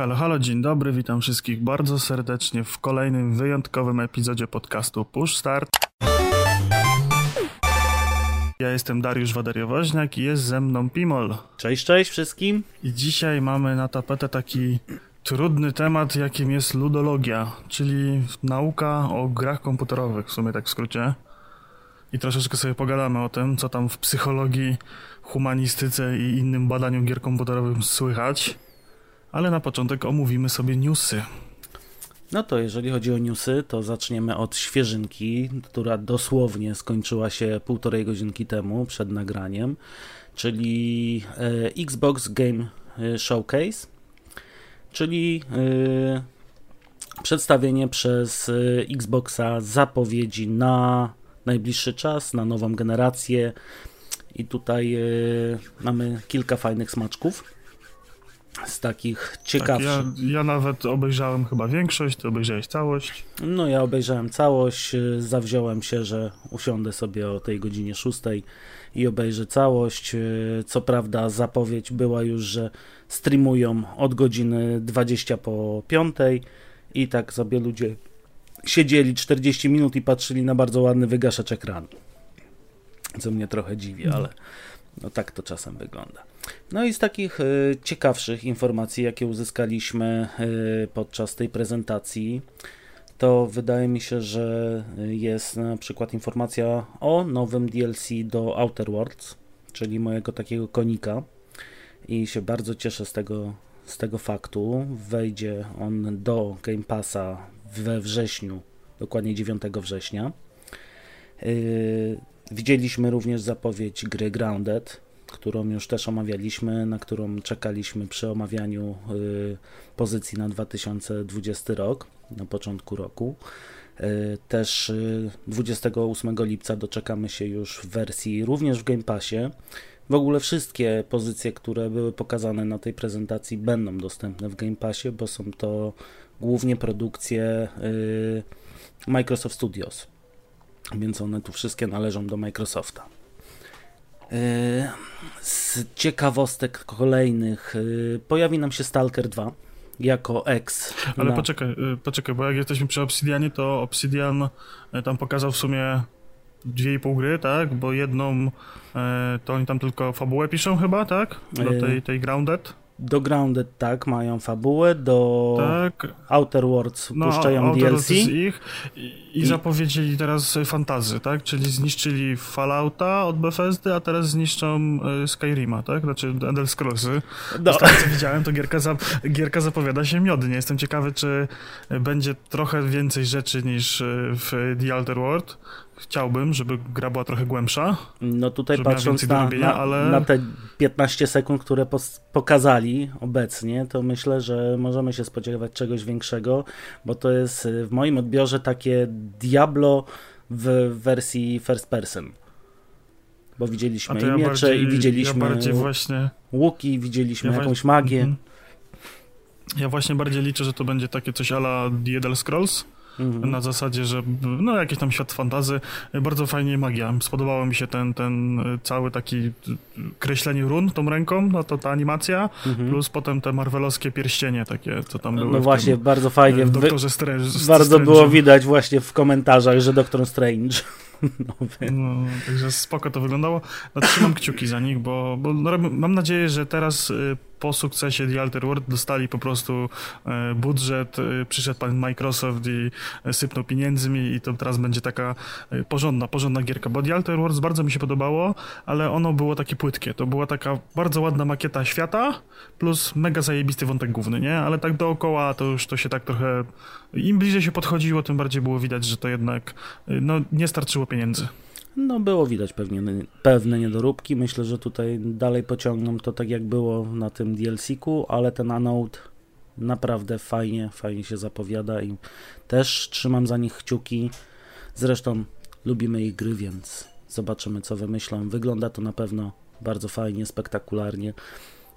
Halo, halo, dzień dobry, witam wszystkich bardzo serdecznie w kolejnym wyjątkowym epizodzie podcastu Push Start. Ja jestem Dariusz Wadariowoźniak i jest ze mną Pimol. Cześć, cześć wszystkim. I dzisiaj mamy na tapetę taki trudny temat, jakim jest ludologia, czyli nauka o grach komputerowych, w sumie tak w skrócie. I troszeczkę sobie pogadamy o tym, co tam w psychologii, humanistyce i innym badaniu gier komputerowych słychać. Ale na początek omówimy sobie newsy. No to jeżeli chodzi o newsy, to zaczniemy od świeżynki, która dosłownie skończyła się półtorej godzinki temu przed nagraniem, czyli e, Xbox Game Showcase, czyli e, przedstawienie przez e, Xboxa zapowiedzi na najbliższy czas, na nową generację. I tutaj e, mamy kilka fajnych smaczków z takich ciekawszych. Tak, ja, ja, nawet obejrzałem chyba większość, ty obejrzałeś całość. No ja obejrzałem całość, y, zawziąłem się, że usiądę sobie o tej godzinie 6 i obejrzę całość. Y, co prawda zapowiedź była już, że streamują od godziny 20 po 5 i tak sobie ludzie siedzieli 40 minut i patrzyli na bardzo ładny wygaszacz ekranu. Co mnie trochę dziwi, ale no tak to czasem wygląda. No i z takich y, ciekawszych informacji, jakie uzyskaliśmy y, podczas tej prezentacji, to wydaje mi się, że jest na przykład informacja o nowym DLC do Outer Worlds, czyli mojego takiego konika. I się bardzo cieszę z tego, z tego faktu. Wejdzie on do Game Passa we wrześniu, dokładnie 9 września. Yy, widzieliśmy również zapowiedź gry Grounded, którą już też omawialiśmy, na którą czekaliśmy przy omawianiu y, pozycji na 2020 rok, na początku roku. Y, też 28 y, lipca doczekamy się już w wersji również w Game Passie. W ogóle wszystkie pozycje, które były pokazane na tej prezentacji będą dostępne w Game Passie, bo są to głównie produkcje Microsoft Studios. Więc one tu wszystkie należą do Microsofta. Z ciekawostek kolejnych y, pojawi nam się Stalker 2 jako ex. Ale na... poczekaj, y, poczekaj, bo jak jesteśmy przy Obsidianie, to Obsidian y, tam pokazał w sumie dwie i pół gry, tak? Bo jedną to oni tam tylko fabułę piszą chyba, tak? Do tej, tej Grounded do Grounded tak, mają fabułę, do tak. Outer Worlds no, puszczają Outer DLC. ich i, i, zapowiedzieli teraz fantazy, tak? Czyli zniszczyli Fallouta od Bethesdy, a teraz zniszczą y, Skyrima, tak? Znaczy Elder Scrollsy. No. Z tego co widziałem, to gierka, za, gierka zapowiada się miodnie. Jestem ciekawy, czy będzie trochę więcej rzeczy niż w The Outer World chciałbym, żeby gra była trochę głębsza. No tutaj patrząc na, na, ale... na, te 15 sekund, które pokazali obecnie, to myślę, że możemy się spodziewać czegoś większego, bo to jest y, w moim odbiorze takie Diablo w wersji first person. Bo widzieliśmy ja miecze bardziej, i widzieliśmy ja właśnie... łuki, widzieliśmy ja jakąś magię. -hmm. Ja właśnie bardziej liczę, że to będzie takie coś ala The Elder Scrolls, Mhm. Na zasadzie, że no jakiś tam świat fantazy, bardzo fajnie magia. Spodobało mi się ten, ten cały taki kreślenie run tą ręką, no to ta animacja, mhm. plus potem te marvelowskie pierścienie takie, co tam były. No właśnie, tym, bardzo fajnie. W Doktorze Strange. Bardzo było widać właśnie w komentarzach, że Doktor Strange. No, także spoko to wyglądało. No, trzymam kciuki za nich, bo, bo no, mam nadzieję, że teraz y, po sukcesie The Alter World dostali po prostu e, budżet, e, przyszedł pan Microsoft i e, sypnął pieniędzmi i to teraz będzie taka porządna, porządna gierka, bo The Alter Worlds bardzo mi się podobało, ale ono było takie płytkie, to była taka bardzo ładna makieta świata, plus mega zajebisty wątek główny, nie? Ale tak dookoła to już to się tak trochę, im bliżej się podchodziło, tym bardziej było widać, że to jednak no, nie starczyło pieniędzy. No było widać pewnie, pewne niedoróbki. Myślę, że tutaj dalej pociągną to tak jak było na tym DLC-ku, ale ten Anode naprawdę fajnie, fajnie się zapowiada i też trzymam za nich kciuki. Zresztą lubimy ich gry, więc zobaczymy co wymyślą. Wygląda to na pewno bardzo fajnie, spektakularnie.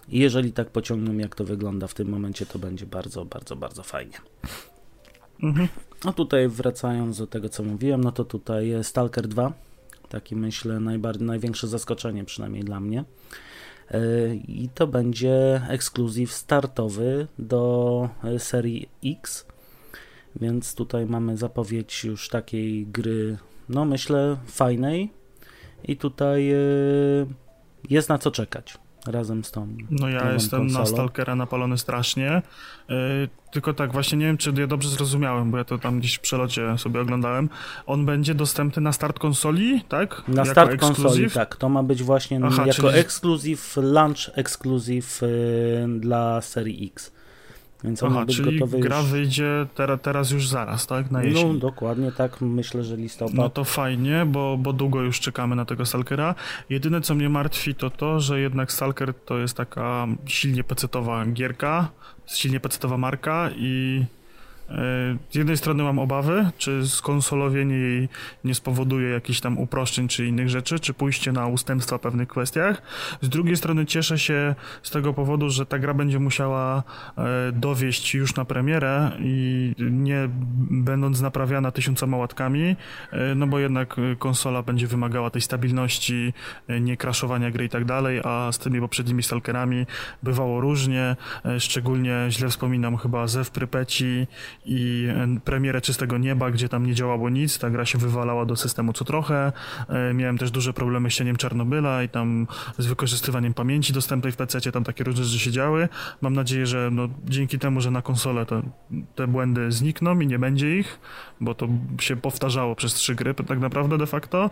I jeżeli tak pociągną, jak to wygląda w tym momencie, to będzie bardzo, bardzo, bardzo fajnie. Mhm. No tutaj wracając do tego, co mówiłem, no to tutaj Stalker 2 Taki myślę najbardziej, największe zaskoczenie przynajmniej dla mnie. I to będzie ekskluzyw startowy do serii X. Więc tutaj mamy zapowiedź już takiej gry, no myślę, fajnej. I tutaj jest na co czekać razem z tą. No ja jestem konsolą. na Stalkera napalony strasznie. Yy, tylko tak, właśnie nie wiem, czy ja dobrze zrozumiałem, bo ja to tam gdzieś w przelocie sobie oglądałem. On będzie dostępny na start konsoli, tak? Na jako start ekskluzyw? konsoli, tak. To ma być właśnie Aha, jako czyli... ekskluzyw, launch ekskluzyw yy, dla serii X. Więc Aha, czyli gra już... wyjdzie teraz, teraz już zaraz, tak? Na jesień. No dokładnie tak, myślę, że listopad. No to fajnie, bo, bo długo już czekamy na tego Stalkera. Jedyne co mnie martwi to to, że jednak Stalker to jest taka silnie pecetowa gierka, silnie pecetowa marka i z jednej strony mam obawy, czy skonsolowienie jej nie spowoduje jakichś tam uproszczeń czy innych rzeczy, czy pójście na ustępstwa w pewnych kwestiach. Z drugiej strony cieszę się z tego powodu, że ta gra będzie musiała e, dowieść już na premierę i nie będąc naprawiana tysiącoma łatkami, e, no bo jednak konsola będzie wymagała tej stabilności, e, nie crashowania gry i tak dalej, a z tymi poprzednimi Stalkerami bywało różnie, szczególnie źle wspominam chyba Zew Prypeci i premierę Czystego Nieba, gdzie tam nie działało nic, ta gra się wywalała do systemu co trochę. E, miałem też duże problemy z cieniem Czarnobyla i tam z wykorzystywaniem pamięci dostępnej w PC, tam takie różne rzeczy się działy. Mam nadzieję, że no, dzięki temu, że na konsolę to, te błędy znikną i nie będzie ich, bo to się powtarzało przez trzy gry tak naprawdę de facto.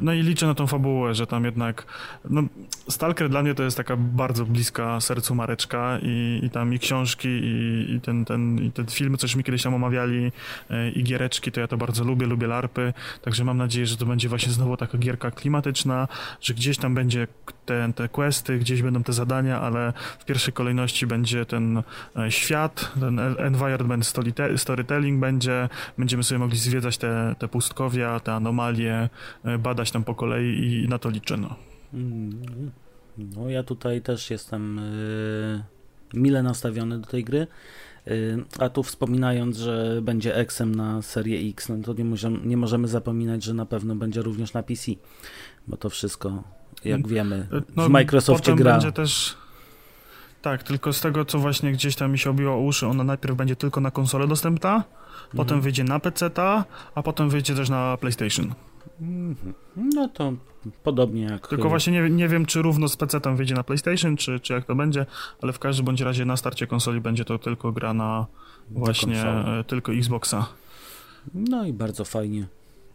No i liczę na tą fabułę, że tam jednak no, Stalker dla mnie to jest taka bardzo bliska sercu Mareczka i, i tam i książki i, i, ten, ten, i ten film, coś mi kiedyś tam omawiali e, i giereczki, to ja to bardzo lubię, lubię larpy, także mam nadzieję, że to będzie właśnie znowu taka gierka klimatyczna, że gdzieś tam będzie te, te questy, gdzieś będą te zadania, ale w pierwszej kolejności będzie ten e, świat, ten environment storytelling będzie, będziemy sobie mogli zwiedzać te, te pustkowia, te anomalie, e, badać tam po kolei i na to liczę, no. Mm, no ja tutaj też jestem mile nastawiony do tej gry. A tu wspominając, że będzie Xem na serię X, no to nie możemy, nie możemy zapominać, że na pewno będzie również na PC, bo to wszystko, jak wiemy, no, w Microsoftie gra. będzie też tak, tylko z tego, co właśnie gdzieś tam mi się obiło uszy, ona najpierw będzie tylko na konsolę dostępna, mhm. potem wyjdzie na PC, a potem wyjdzie też na PlayStation. Mhm. No to podobnie jak... Tylko właśnie nie, nie wiem, czy równo z PC tam wyjdzie na PlayStation, czy, czy jak to będzie, ale w każdym bądź razie na starcie konsoli będzie to tylko gra na właśnie e, tylko Xboxa. No i bardzo fajnie.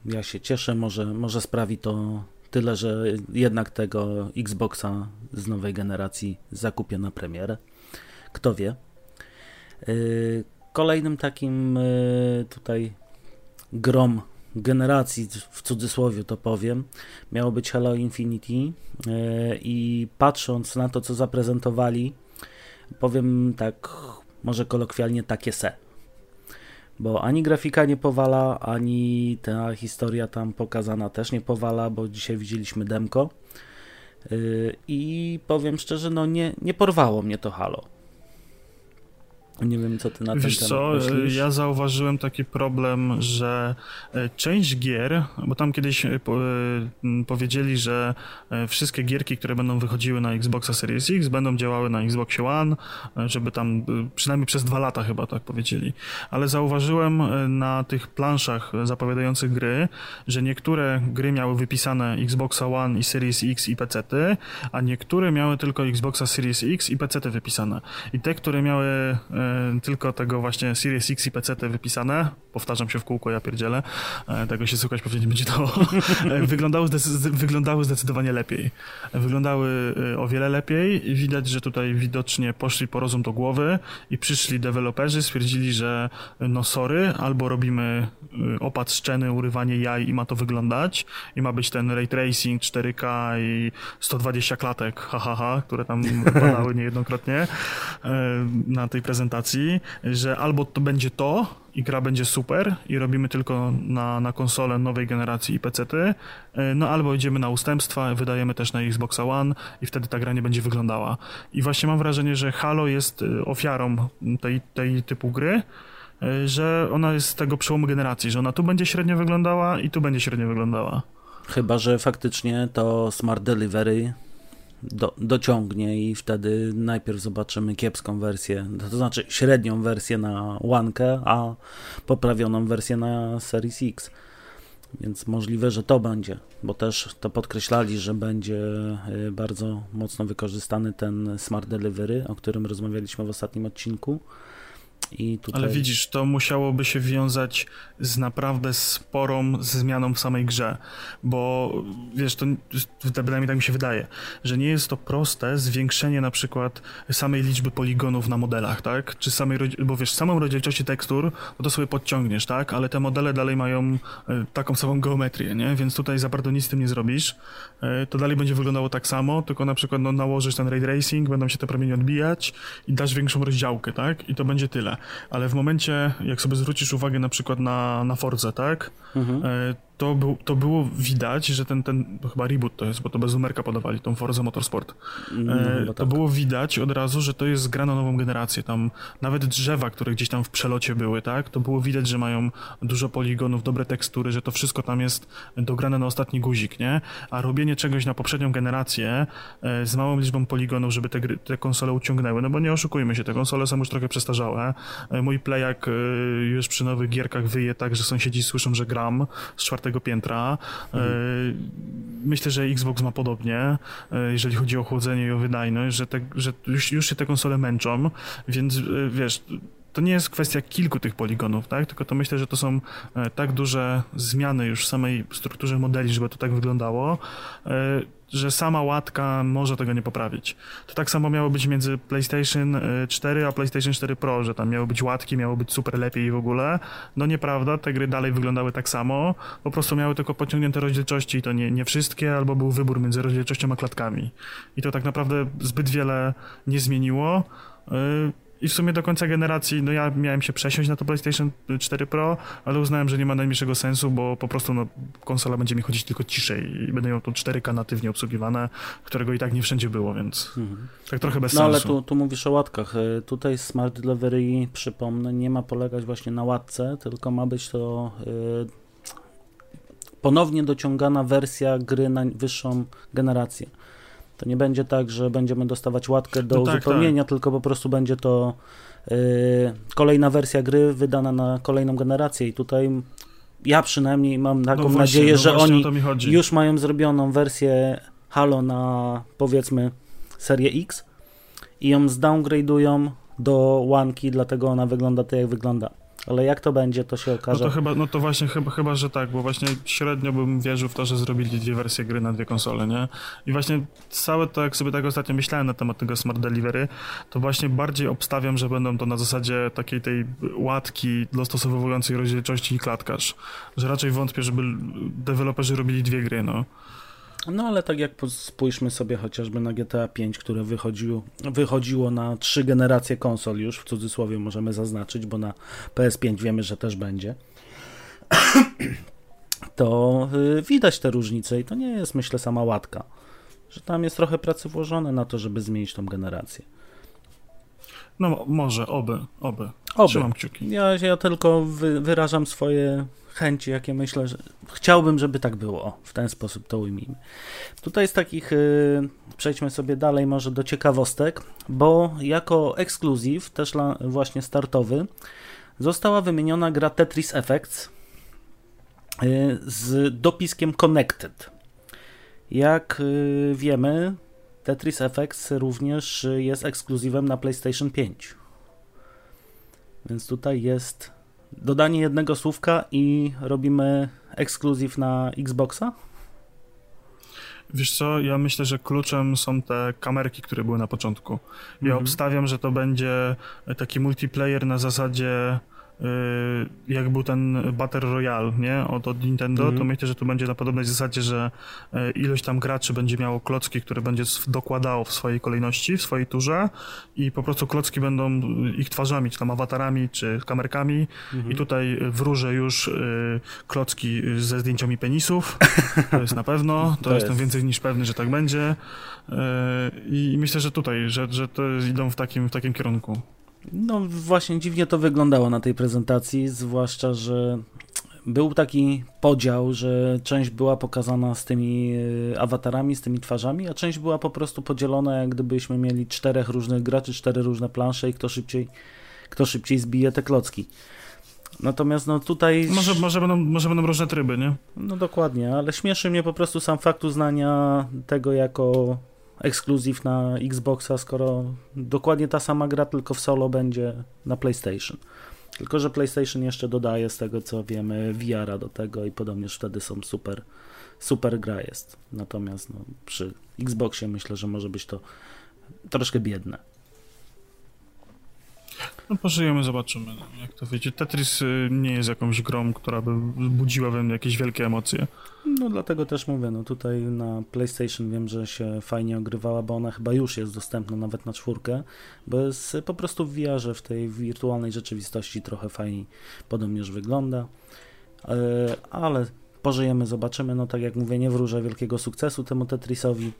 Ja się cieszę, może, może sprawi to tyle, że jednak tego Xboxa z nowej generacji zakupię na premierę. Kto wie. E, kolejnym takim e, tutaj grom generacji, w cudzysłowie to powiem, miało być Halo Infinity e, i patrząc na to, co zaprezentowali, powiem tak, może kolokwialnie takie se. Bo ani grafika nie powala, ani ta historia tam pokazana też nie powala, bo dzisiaj widzieliśmy demko. E, I powiem szczerze, no nie, nie porwało mnie to Halo. Nie wiem, co ty na Wiesz ten co, myślisz? ja zauważyłem taki problem, że e, część gier, bo tam kiedyś e, po, e, powiedzieli, że wszystkie gierki, które będą wychodziły na Xboxa Series X, będą działały na Xbox One, żeby tam przynajmniej przez dwa lata chyba tak powiedzieli. Ale zauważyłem na tych planszach zapowiadających gry, że niektóre gry miały wypisane Xboxa One i Series X i PC, a niektóre miały tylko Xboxa Series X i PC wypisane. I te, które miały E, tylko tego właśnie Series X i PC wypisane, powtarzam się w kółko, ja pierdzielę, e, tego się słuchać pewnie nie będzie to, e, wyglądały, zdecy wyglądały zdecydowanie lepiej. Wyglądały o wiele lepiej i widać, że tutaj widocznie poszli po rozum do głowy i przyszli deweloperzy, stwierdzili, że no sorry, albo robimy opad szczeny, urywanie jaj i ma to wyglądać i ma być ten ray tracing 4K i 120 klatek, hahaha, ha, ha, które tam padały niejednokrotnie na tej prezentacji że albo to będzie to i gra będzie super i robimy tylko na, na konsolę nowej generacji i PC-ty, e, no albo idziemy na ustępstwa, wydajemy też na Xbox One i wtedy ta gra nie będzie wyglądała. I właśnie mam wrażenie, że Halo jest e, ofiarą tej, tej typu gry, e, że ona jest z tego przełomu generacji, że ona tu będzie średnio wyglądała i tu będzie średnio wyglądała. Chyba, że faktycznie to Smart Delivery do, dociągnie i wtedy najpierw zobaczymy kiepską wersję, to znaczy średnią wersję na łankę, a poprawioną wersję na Series X. Więc możliwe, że to będzie, bo też to podkreślali, że będzie y, bardzo mocno wykorzystany ten Smart Delivery, o którym rozmawialiśmy w ostatnim odcinku. Tutaj... Ale widzisz, to musiałoby się wiązać z naprawdę sporą zmianą w samej grze, bo wiesz, to przynajmniej tak mi się wydaje, że nie jest to proste zwiększenie na przykład samej liczby poligonów na modelach, tak? Czy samej, bo wiesz, samą rozdzielczości tekstur, no to sobie podciągniesz, tak? Ale te modele dalej mają e, taką samą geometrię, nie? Więc tutaj za bardzo nic z tym nie zrobisz. E, to dalej będzie wyglądało tak samo, tylko na przykład no, nałożysz ten ray tracing, będą się te promienie odbijać i dasz większą rozdziałkę, tak? I to będzie tyle ale w momencie, jak sobie zwrócisz uwagę na przykład na, na Forze, tak? Mhm. To, był, to było widać, że ten, ten chyba reboot to jest, bo to bez numerka podawali, tą Forza Motorsport. No, e, to tak. było widać od razu, że to jest gra na nową generację. Tam nawet drzewa, które gdzieś tam w przelocie były, tak? To było widać, że mają dużo poligonów, dobre tekstury, że to wszystko tam jest dograne na ostatni guzik, nie? A robienie czegoś na poprzednią generację e, z małą liczbą poligonów, żeby te, gry, te konsole uciągnęły, no bo nie oszukujmy się, te konsole są już trochę przestarzałe. E, mój playak e, już przy nowych gierkach wyje tak, że sąsiedzi słyszą, że gram z czwartego czwartego piętra. Mhm. Myślę, że Xbox ma podobnie, e, jeżeli chodzi o chłodzenie i o wydajność, że, te, że już, już się te konsole męczą, więc e, wiesz, to nie jest kwestia kilku tych poligonów, tak? Tylko to myślę, że to są tak duże zmiany już w samej strukturze modeli, żeby to tak wyglądało, że sama łatka może tego nie poprawić. To tak samo miało być między PlayStation 4 y, a PlayStation 4 Pro, że tam miały być łatki, miało być super lepiej w ogóle. No nieprawda, te gry dalej wyglądały tak samo, po prostu miały tylko podciągnięte rozdzielczości i to nie, nie wszystkie, albo był wybór między rozdzielczością a klatkami. I to tak naprawdę zbyt wiele nie zmieniło. I w sumie do końca generacji, no ja miałem się przesiąść na to PlayStation 4 Pro, ale uznałem, że nie ma najmniejszego sensu, bo po prostu no, konsola będzie mi chodzić tylko ciszej i będę ją tu 4K natywnie obsługiwane, którego i tak nie wszędzie było, więc mhm. tak trochę bez no, sensu. No ale tu, tu mówisz o łatkach. E, tutaj Smart Delivery, przypomnę, nie ma polegać właśnie na łatce, tylko ma być to yy, ponownie dociągana wersja gry na wyższą generację. To nie będzie tak, że będziemy dostawać łatkę do no tak, uzupełnienia, tak. tylko po prostu będzie to yy, kolejna wersja gry wydana na kolejną generację i tutaj ja przynajmniej mam taką no właśnie, nadzieję, no że oni już mają zrobioną wersję Halo na powiedzmy serię X i ją zdowngradują do łanki, dlatego ona wygląda tak jak wygląda. Ale jak to będzie, to się okaże. No to chyba, no to właśnie chyba, chyba, że tak, bo właśnie średnio bym wierzył w to, że zrobili dwie wersje gry na dwie konsole, nie? I właśnie całe to, jak sobie tak ostatnio myślałem na temat tego Smart Delivery, to właśnie bardziej obstawiam, że będą to na zasadzie takiej tej łatki dostosowującej rozdzielczości i klatkarz. Że raczej wątpię, żeby deweloperzy robili dwie gry, no. No ale tak jak spójrzmy sobie chociażby na GTA 5, które wychodziło, wychodziło na trzy generacje konsol już, w cudzysłowie możemy zaznaczyć, bo na PS5 wiemy, że też będzie. To y, widać te różnice i to nie jest myślę sama łatka, że tam jest trochę pracy włożone na to, żeby zmienić tą generację. No może, oby, oby. oby. Trzymam kciuki. Ja, ja tylko wy, wyrażam swoje chęci, jakie myślę, że chciałbym, żeby tak było. W ten sposób to ujmijmy. Tutaj z takich, yy, przejdźmy sobie dalej może do ciekawostek, bo jako ekskluzyw, też właśnie startowy, została wymieniona gra Tetris Effects yy, z dopiskiem Connected. Jak yy, wiemy, Tetris Effects również jest ekskluzywem na PlayStation 5. Więc tutaj jest dodanie jednego słówka i robimy ekskluzyw na Xboxa? Wiesz co, ja myślę, że kluczem są te kamerki, które były na początku. Ja mhm. obstawiam, że to będzie taki multiplayer na zasadzie Y, jak był ten Battle Royale, nie, od, od Nintendo, mm -hmm. to myślę, że tu będzie na podobnej zasadzie, że y, ilość tam graczy będzie miało klocki, które będzie dokładało w swojej kolejności, w swojej turze i po prostu klocki będą ich twarzami, czy tam awatarami, czy kamerkami mm -hmm. i mhm. tutaj wróżę już y, klocki ze zdjęciami penisów, to jest na pewno, to, to jestem jest. więcej niż pewny, że tak będzie i myślę, że tutaj, że, że to idą w takim, w takim kierunku. No właśnie dziwnie to wyglądało na tej prezentacji, zwłaszcza, że był taki podział, że część była pokazana z tymi e, awatarami, z tymi twarzami, a część była po prostu podzielona, jak gdybyśmy mieli czterech różnych graczy, cztery różne plansze i kto szybciej, kto szybciej zbije te klocki. Natomiast no tutaj... Może, może, będą, może będą różne tryby, nie? No dokładnie, ale śmieszy mnie po prostu sam fakt uznania tego jako ekskluzyw na Xboxa, skoro dokładnie ta sama gra, tylko w solo będzie na PlayStation. Tylko, że PlayStation jeszcze dodaje z tego co wiemy VR-a do tego i podobnież wtedy są super, super gra jest. Natomiast no, przy Xboxie myślę, że może być to troszkę biedne. No pożyjemy, zobaczymy, no, jak to wiecie. Tetris y, nie jest jakąś grą, która by budziła we mnie jakieś wielkie emocje. No dlatego też mówię, no tutaj na PlayStation wiem, że się fajnie ogrywała, bo ona chyba już jest dostępna nawet na czwórkę, bo jest po prostu w VR-ze, w tej wirtualnej rzeczywistości trochę fajniej podobnież wygląda, e, ale pożyjemy, zobaczymy, no tak jak mówię, nie wróżę wielkiego sukcesu temu Tetrisowi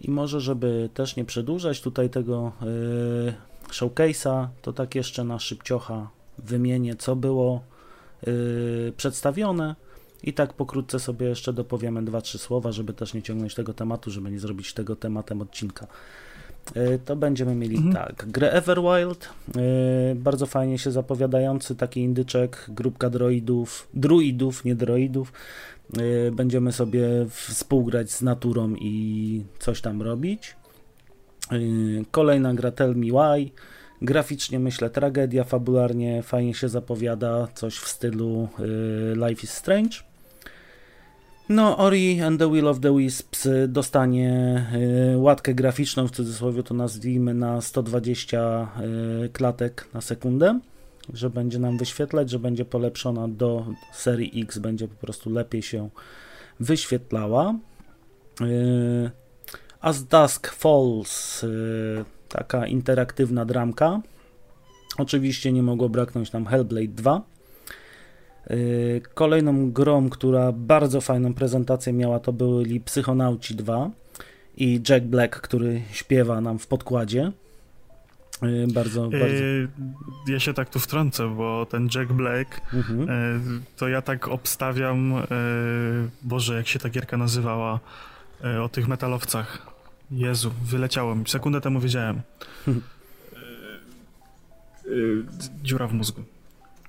i może, żeby też nie przedłużać tutaj tego showcase'a, to tak jeszcze na szybciocha wymienię, co było yy, przedstawione i tak pokrótce sobie jeszcze dopowiemy dwa, trzy słowa, żeby też nie ciągnąć tego tematu, żeby nie zrobić tego tematem odcinka. Yy, to będziemy mieli mhm. tak, grę Everwild, yy, bardzo fajnie się zapowiadający taki indyczek, grupka droidów, druidów, nie droidów, yy, będziemy sobie współgrać z naturą i coś tam robić. Yy, kolejna gra Tell Me Why. Graficznie myślę tragedia, fabularnie fajnie się zapowiada, coś w stylu yy, Life is Strange. No, Ori and the Will of the Wisps dostanie yy, łatkę graficzną, w cudzysłowie to nazwijmy na 120 klatek na sekundę, że będzie nam wyświetlać, że będzie polepszona do serii X, będzie po prostu lepiej się wyświetlała. As Dusk Falls, y, taka interaktywna dramka. Oczywiście nie mogło braknąć nam Hellblade 2. Y, kolejną grą, która bardzo fajną prezentację miała, to byli Psychonauci 2 i Jack Black, który śpiewa nam w podkładzie. Y, bardzo, bardzo. Ja się tak tu wtrącę, bo ten Jack Black, mhm. to ja tak obstawiam, Boże, jak się ta gierka nazywała, o tych metalowcach. Jezu, wyleciało mi. Sekundę temu wiedziałem. E, e, dziura w mózgu.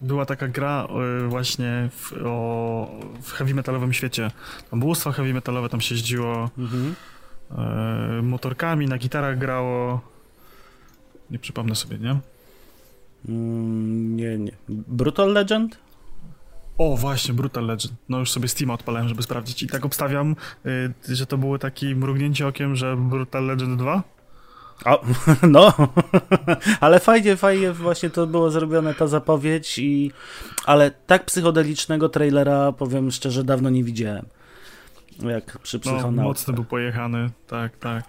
Była taka gra e, właśnie w, o, w heavy metalowym świecie. Tam bóstwo heavy metalowe, tam się jeździło mhm. motorkami, na gitarach grało. Nie przypomnę sobie, nie? Mm, nie, nie. Brutal Legend? O, właśnie, Brutal Legend. No już sobie Steam odpalałem, żeby sprawdzić. I tak obstawiam, y, że to było taki mrugnięcie okiem, że Brutal Legend 2? O, no, ale fajnie, fajnie właśnie to było zrobione, ta zapowiedź i... Ale tak psychodelicznego trailera, powiem szczerze, dawno nie widziałem. Jak przy psychonaucie. No, mocno był pojechany, tak, tak.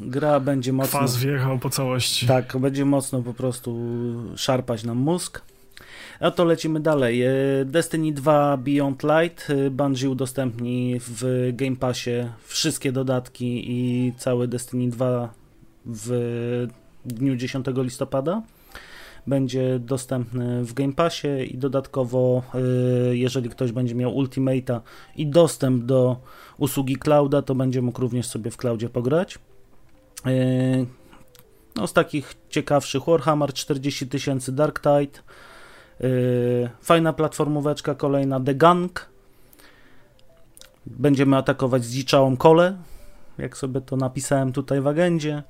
Gra będzie mocno... Kwas wjechał po całości. Tak, będzie mocno po prostu szarpać nam mózg. No to lecimy dalej. E, Destiny 2 Beyond Light. E, Bungie udostępni w Game Passie wszystkie dodatki i cały Destiny 2 w dniu 10 listopada. Będzie dostępny w Game Passie i dodatkowo, e, jeżeli ktoś będzie miał Ultimate'a i dostęp do usługi clouda, to będzie mógł również sobie w cloudzie pograć. No, z takich ciekawszych Warhammer 40 000 Dark Tide, fajna platformóweczka kolejna, The Gang. Będziemy atakować zdziczałą kolę, jak sobie to napisałem tutaj w agendzie.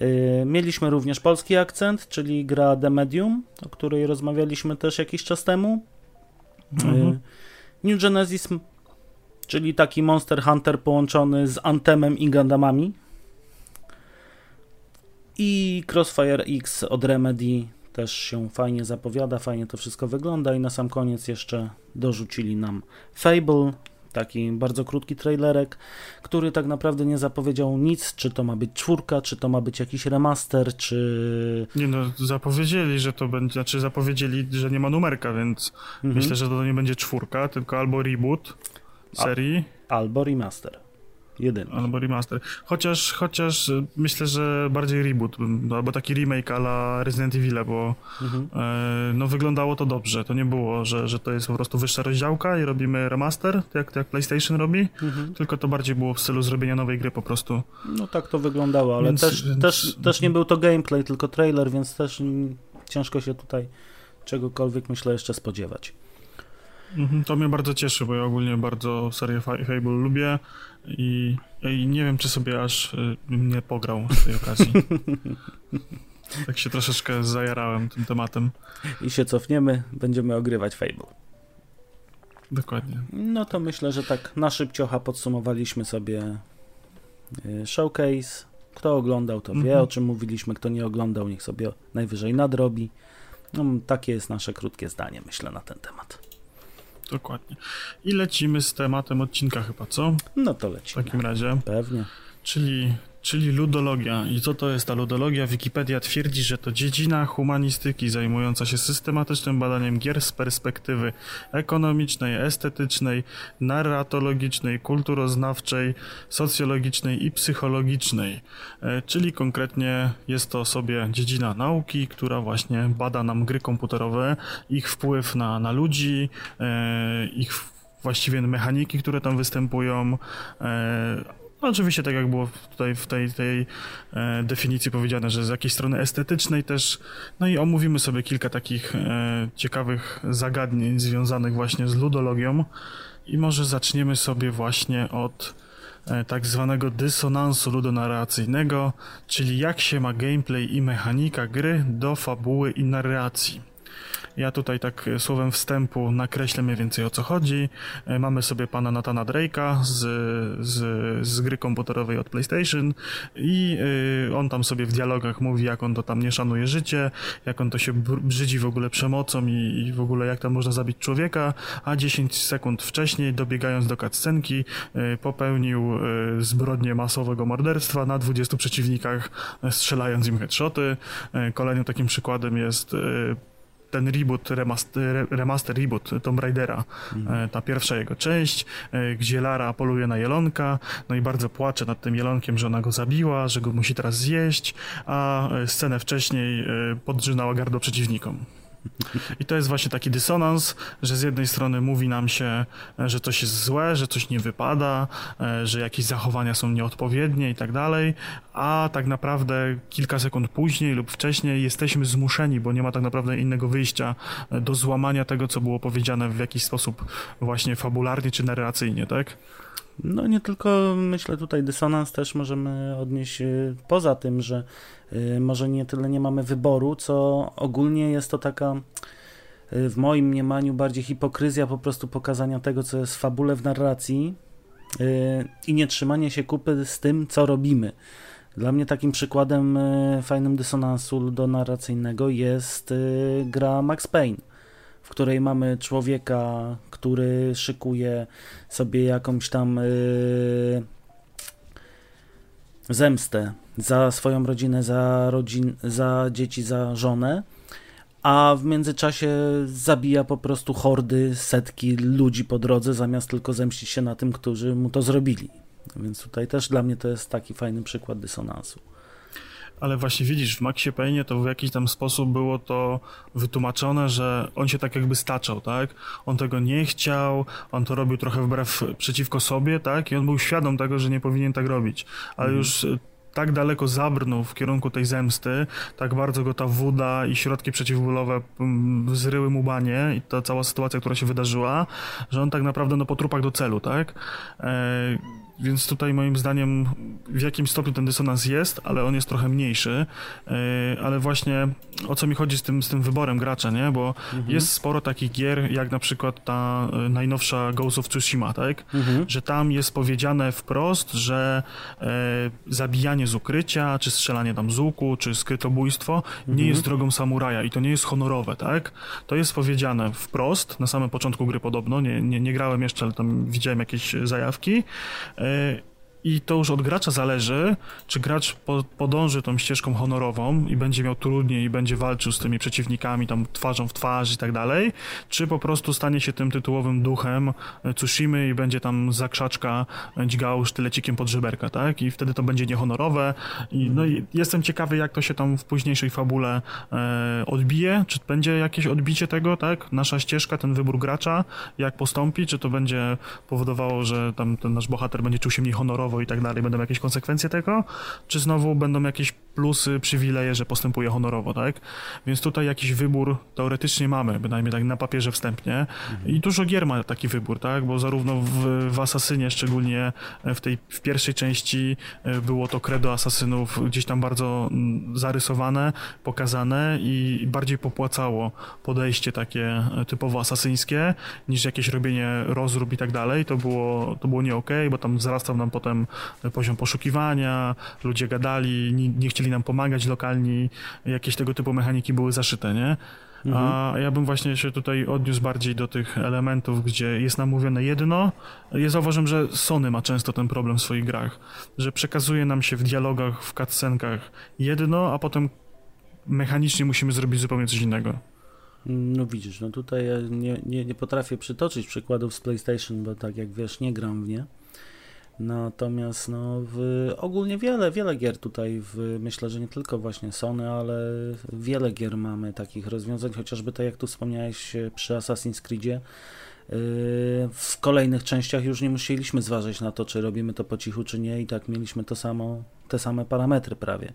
Yy, mieliśmy również polski akcent, czyli gra The Medium, o której rozmawialiśmy też jakiś czas temu. Yy, mhm. New Genesis, czyli taki Monster Hunter połączony z Antemem i Gundamami. I Crossfire X od Remedy, też się fajnie zapowiada, fajnie to wszystko wygląda i na sam koniec jeszcze dorzucili nam Fable, taki bardzo krótki trailerek, który tak naprawdę nie zapowiedział nic, czy to ma być czwórka, czy to ma być jakiś remaster, czy... Nie no, zapowiedzieli, że to będzie, znaczy zapowiedzieli, że nie ma numerka, więc mhm. myślę, że to nie będzie czwórka, tylko albo reboot serii. A, albo remaster. Jeden. Albo remaster. Chociaż, chociaż myślę, że bardziej reboot, albo taki remake ala Resident Evil, bo mhm. e, no wyglądało to dobrze. To nie było, że, że to jest po prostu wyższa rozdziałka i robimy remaster, jak, jak PlayStation robi, mhm. tylko to bardziej było w stylu zrobienia nowej gry po prostu. No tak to wyglądało, ale więc, też, więc... Też, też nie był to gameplay, tylko trailer, więc też ciężko się tutaj czegokolwiek myślę jeszcze spodziewać. Mhm, to mnie bardzo cieszy, bo ja ogólnie bardzo serię Fable lubię i, i nie wiem, czy sobie aż y, nie pograł z tej okazji. tak się troszeczkę zajarałem tym tematem. I się cofniemy, będziemy ogrywać Fable. Dokładnie. No to myślę, że tak na szybciocha podsumowaliśmy sobie y, showcase. Kto oglądał, to wie, mhm. o czym mówiliśmy. Kto nie oglądał, niech sobie najwyżej nadrobi. No, takie jest nasze krótkie zdanie, myślę, na ten temat. Dokładnie. I lecimy z tematem odcinka chyba, co? No to lecimy. W takim razie. Pewnie. Czyli czyli ludologia. I co to jest ta ludologia? Wikipedia twierdzi, że to dziedzina humanistyki zajmująca się systematycznym badaniem gier z perspektywy ekonomicznej, estetycznej, narratologicznej, kulturoznawczej, socjologicznej i psychologicznej. E, czyli konkretnie jest to sobie dziedzina nauki, która właśnie bada nam gry komputerowe, ich wpływ na, na ludzi, e, ich właściwie mechaniki, które tam występują, e, no, oczywiście, tak jak było tutaj w tej, tej e, definicji powiedziane, że z jakiejś strony estetycznej też, no i omówimy sobie kilka takich e, ciekawych zagadnień związanych właśnie z ludologią i może zaczniemy sobie właśnie od e, tak zwanego dysonansu ludonarracyjnego, czyli jak się ma gameplay i mechanika gry do fabuły i narracji. Ja tutaj tak e, słowem wstępu nakreślę mniej więcej o co chodzi. E, mamy sobie pana Natana Drake'a z, z, z gry komputerowej od PlayStation i e, on tam sobie w dialogach mówi, jak on to tam nie szanuje życie, jak on to się brzydzi w ogóle przemocą i, i w ogóle jak tam można zabić człowieka, a 10 sekund wcześniej, dobiegając do cutscenki, popełnił zbrodnię masowego morderstwa na 20 przeciwnikach, strzelając im headshoty. Kolejnym takim przykładem jest ten reboot, remaster, remaster reboot Tomb Raidera, mhm. ta pierwsza jego część, e, gdzie Lara poluje na jelonka, no i bardzo płacze nad tym jelonkiem, że ona go zabiła, że go musi teraz zjeść, a e, scenę wcześniej podrzynała gardło przeciwnikom. I to jest właśnie taki dysonans, że z jednej strony mówi nam się, że coś jest złe, że coś nie wypada, e, że jakieś zachowania są nieodpowiednie i tak dalej, a tak naprawdę kilka sekund później lub wcześniej jesteśmy zmuszeni, bo nie ma tak naprawdę innego wyjścia e, do złamania tego, co było powiedziane w jakiś sposób właśnie fabularnie czy narracyjnie, tak? No nie tylko, myślę tutaj dysonans też możemy odnieść poza tym, że może nie tyle nie mamy wyboru, co ogólnie jest to taka y, w moim mniemaniu bardziej hipokryzja po prostu pokazania tego, co jest w fabule w narracji i nie trzymanie się kupy z tym, co robimy. Dla mnie takim przykładem fajnym dysonansu do narracyjnego jest gra Max Payne w której mamy człowieka, który szykuje sobie jakąś tam zemstę za swoją rodzinę, za, rodzin, za dzieci, za żonę, a w międzyczasie zabija po prostu hordy, setki ludzi po drodze, zamiast tylko zemścić się na tym, którzy mu to zrobili. Więc tutaj też dla mnie to jest taki fajny przykład dysonansu ale właśnie widzisz, w Maxie Payne to w jakiś tam sposób było to wytłumaczone, że on się tak jakby staczał, tak? On tego nie chciał, on to robił trochę wbrew przeciwko sobie, tak? I on był świadom tego, że nie powinien tak robić, ale mhm. już e, tak daleko zabrnął w kierunku tej zemsty, tak bardzo go ta woda i środki przeciwbólowe mm, zryły mu banie i ta cała sytuacja, która się wydarzyła, że on tak naprawdę no po trupach do celu, tak? E więc tutaj moim zdaniem w jakim stopniu ten dysonans jest, ale on jest trochę mniejszy. E, ale właśnie o co mi chodzi z tym, z tym wyborem gracza, nie? Bo mhm. jest sporo takich gier, jak na przykład ta e, najnowsza Ghost of Tsushima, tak? Mhm. Że tam jest powiedziane wprost, że e, zabijanie z ukrycia, czy strzelanie tam z łuku, czy skrytobójstwo mhm. nie jest drogą samuraja i to nie jest honorowe, tak? To jest powiedziane wprost, na samym początku gry podobno, nie, nie, nie grałem jeszcze, ale tam widziałem jakieś zajawki. E, i to już od gracza zależy, czy gracz po, podąży tą ścieżką honorową i będzie miał trudniej i będzie walczył z tymi przeciwnikami tam twarzą w twarz i tak dalej, czy po prostu stanie się tym tytułowym duchem e, Tsushimy i będzie tam za krzaczka dźgał sztylecikiem pod żeberka, tak? I wtedy to będzie niehonorowe. I, no i jestem ciekawy, jak to się tam w późniejszej fabule e, odbije, czy będzie jakieś odbicie tego, tak? Nasza ścieżka, ten wybór gracza, jak postąpi, czy to będzie powodowało, że tam ten nasz bohater będzie czuł się mniej honorowo i tak dalej, będą jakieś konsekwencje tego, czy znowu będą jakieś plusy, przywileje, że postępuje honorowo, tak? Więc tutaj jakiś wybór teoretycznie mamy, bynajmniej tak na papierze wstępnie. I dużo gier ma taki wybór, tak? Bo zarówno w, w Asasynie, szczególnie w tej w pierwszej części e, było to credo asasynów gdzieś tam bardzo mm, zarysowane, pokazane i bardziej popłacało podejście takie e, typowo asasyńskie, niż jakieś robienie rozrób i tak dalej. To było, to było nie okej, okay, bo tam wzrastał nam potem poziom poszukiwania, ludzie gadali, nie, nie chcieli nam pomagać lokalni, jakieś tego typu mechaniki były zaszyte, nie? Mhm. A ja bym właśnie się tutaj odniósł bardziej do tych elementów, gdzie jest nam mówione jedno. Ja zauważam, że Sony ma często ten problem w swoich grach, że przekazuje nam się w dialogach, w cutscenkach jedno, a potem mechanicznie musimy zrobić zupełnie coś innego. No widzisz, no tutaj ja nie, nie, nie potrafię przytoczyć przykładów z PlayStation, bo tak jak wiesz, nie gram w nie. Natomiast no, w, ogólnie wiele, wiele gier tutaj, w, myślę, że nie tylko właśnie Sony, ale wiele gier mamy takich rozwiązań, chociażby tak jak tu wspomniałeś e, przy Assassin's Creedzie. W kolejnych częściach już nie musieliśmy zważyć na to, czy robimy to po cichu, czy nie, i tak mieliśmy to samo, te same parametry prawie.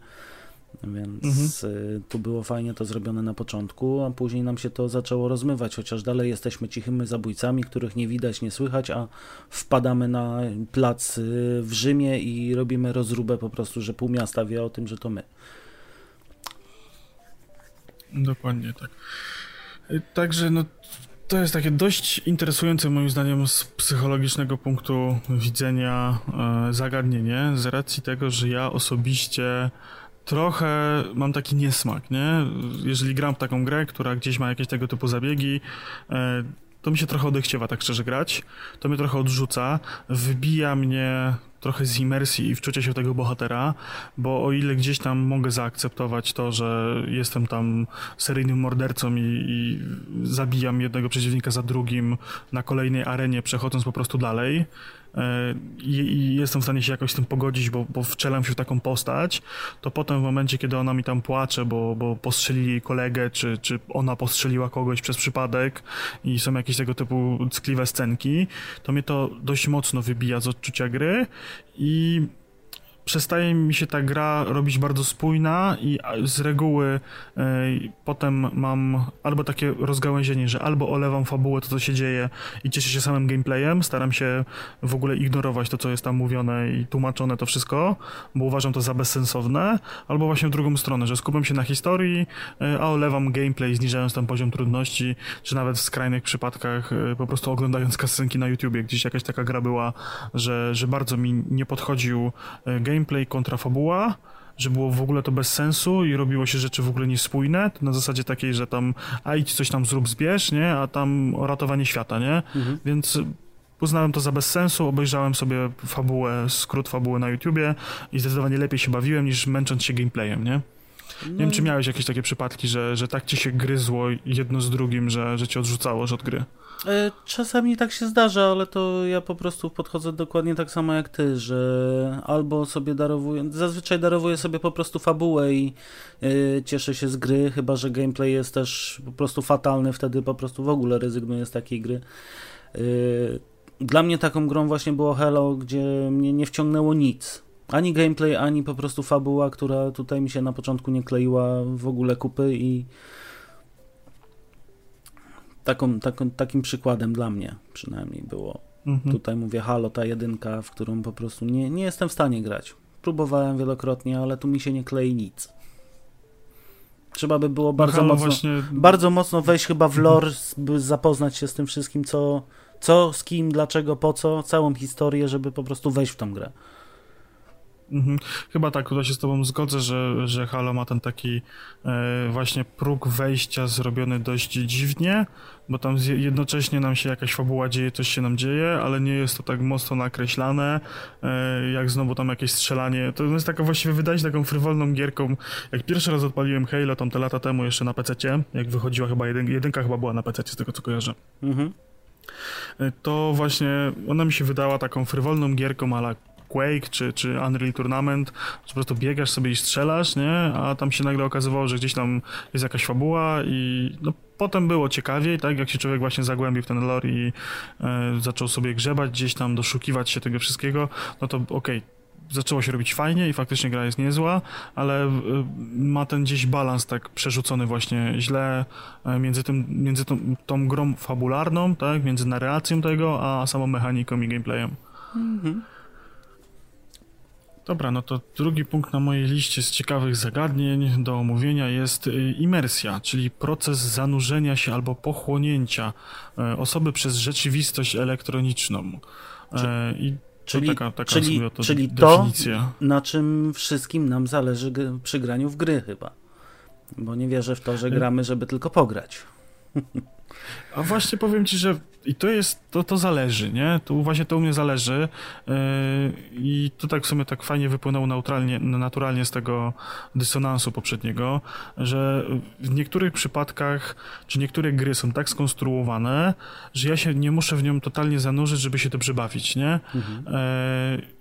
Więc mhm. Y, tu było fajnie to zrobione na początku, a później nam się to zaczęło rozmywać, chociaż dalej jesteśmy cichymi zabójcami, których nie widać, nie słychać, a wpadamy na plac y, w Rzymie i robimy rozróbę po prostu, że pół miasta wie o tym, że to my. Dokładnie tak. Y, także no, to jest takie dość interesujące moim zdaniem z psychologicznego punktu widzenia zagadnienie, z racji tego, że ja osobiście trochę mam taki niesmak, nie? Jeżeli gram w taką grę, która gdzieś ma jakieś tego typu zabiegi, e, to mi się trochę odechciewa tak szczerze grać, to mnie trochę odrzuca, wybija mnie trochę z imersji i wczucia się w tego bohatera, bo o ile gdzieś tam mogę zaakceptować to, że jestem tam seryjnym mordercą i, i zabijam jednego przeciwnika za drugim na kolejnej arenie, przechodząc po prostu dalej, i, i, jestem w stanie się jakoś z tym pogodzić, bo, bo wczelam się w taką postać, to potem w momencie, kiedy ona mi tam płacze, bo, bo postrzelili jej kolegę, czy, czy ona postrzeliła kogoś przez przypadek i są jakieś tego typu ckliwe scenki, to mnie to dość mocno wybija z odczucia gry i przestaje mi się ta gra robić bardzo spójna i z reguły e, potem mam albo takie rozgałęzienie, że albo olewam fabułę, to co się dzieje i cieszę się samym gameplayem, staram się w ogóle ignorować to, co jest tam mówione i tłumaczone to wszystko, bo uważam to za bezsensowne, albo właśnie w drugą stronę, że skupiam się na historii, e, a olewam gameplay, zniżając tam poziom trudności, czy nawet w skrajnych przypadkach e, po prostu oglądając kasenki na YouTubie, gdzieś jakaś taka gra była, że, że bardzo mi nie podchodził gameplay, gameplay kontra fabuła, że było w ogóle to bez sensu i robiło się rzeczy w ogóle niespójne, na zasadzie takiej, że tam a idź coś tam zrób, zbierz, nie, a tam ratowanie świata, nie, mhm. więc uznałem to za bez sensu, obejrzałem sobie fabułę, skrót fabuły na YouTubie i zdecydowanie lepiej się bawiłem niż męcząc się gameplayem, nie. Nie wiem, czy no miałeś jakieś takie przypadki, że, że tak ci się gryzło jedno z drugim, że, że cię odrzucało od gry? E, czasami tak się zdarza, ale to ja po prostu podchodzę dokładnie tak samo jak ty, że albo sobie darowuję, zazwyczaj darowuję sobie po prostu fabułę i yy, cieszę się z gry, chyba że gameplay jest też po prostu fatalny, wtedy po prostu w ogóle rezygnuję z takiej gry. Yy, dla mnie taką grą właśnie było Hello, gdzie mnie nie wciągnęło nic. Ani gameplay, ani po prostu fabuła, która tutaj mi się na początku nie kleiła w ogóle kupy i taką, taką, takim przykładem dla mnie przynajmniej było. Mhm. Tutaj mówię Halo, ta jedynka, w którą po prostu nie, nie jestem w stanie grać. Próbowałem wielokrotnie, ale tu mi się nie klei nic. Trzeba by było bardzo mocno, właśnie... bardzo mocno wejść chyba w lore, by zapoznać się z tym wszystkim, co, co, z kim, dlaczego, po co, całą historię, żeby po prostu wejść w tą grę. Mhm. Chyba tak, tutaj się z tobą zgodzę, że, że Halo ma ten taki e, właśnie próg wejścia zrobiony dość dziwnie, bo tam jednocześnie nam się jakaś fabuła dzieje, coś się nam dzieje, ale nie jest to tak mocno nakreślane, e, jak znowu tam jakieś strzelanie. To jest taka właściwie, wydaje się taką frywolną gierką. Jak pierwszy raz odpaliłem Halo tam te lata temu jeszcze na PC, jak wychodziła chyba jedyn, jedynka chyba była na PC, z tego co kojarzę. Mhm. E, to właśnie ona mi się wydała taką frywolną gierką, ale Quake czy, czy Unreal Tournament, że po prostu biegasz sobie i strzelasz, nie? A tam się nagle okazywało, że gdzieś tam jest jakaś fabuła i no, potem było ciekawiej, tak? Jak się człowiek właśnie zagłębił w ten lore i e, zaczął sobie grzebać gdzieś tam, doszukiwać się tego wszystkiego, no to okej, okay, zaczęło się robić fajnie i faktycznie gra jest niezła, ale e, ma ten gdzieś balans tak przerzucony właśnie źle e, między, tym, między tą, tą grą fabularną, tak, między narracją tego, a samą mechaniką i gameplayem. Mhm. Dobra, no to drugi punkt na mojej liście z ciekawych zagadnień do omówienia jest y, imersja, czyli proces zanurzenia się albo pochłonięcia y, osoby przez rzeczywistość elektroniczną. I czyli, taka, taka czyli, to czyli to, na czym wszystkim nam zależy przy graniu w gry chyba. Bo nie wierzę w to, że y- gramy, żeby tylko pograć. A właśnie powiem ci, że i to jest, to, to zależy, nie? Tu właśnie to u mnie zależy yy, i to tak w sumie tak fajnie wypłynęło naturalnie, naturalnie z tego dysonansu poprzedniego, że w niektórych przypadkach, czy niektóre gry są tak skonstruowane, że ja się nie muszę w nią totalnie zanurzyć, żeby się dobrze bawić, nie? Mhm. Yy,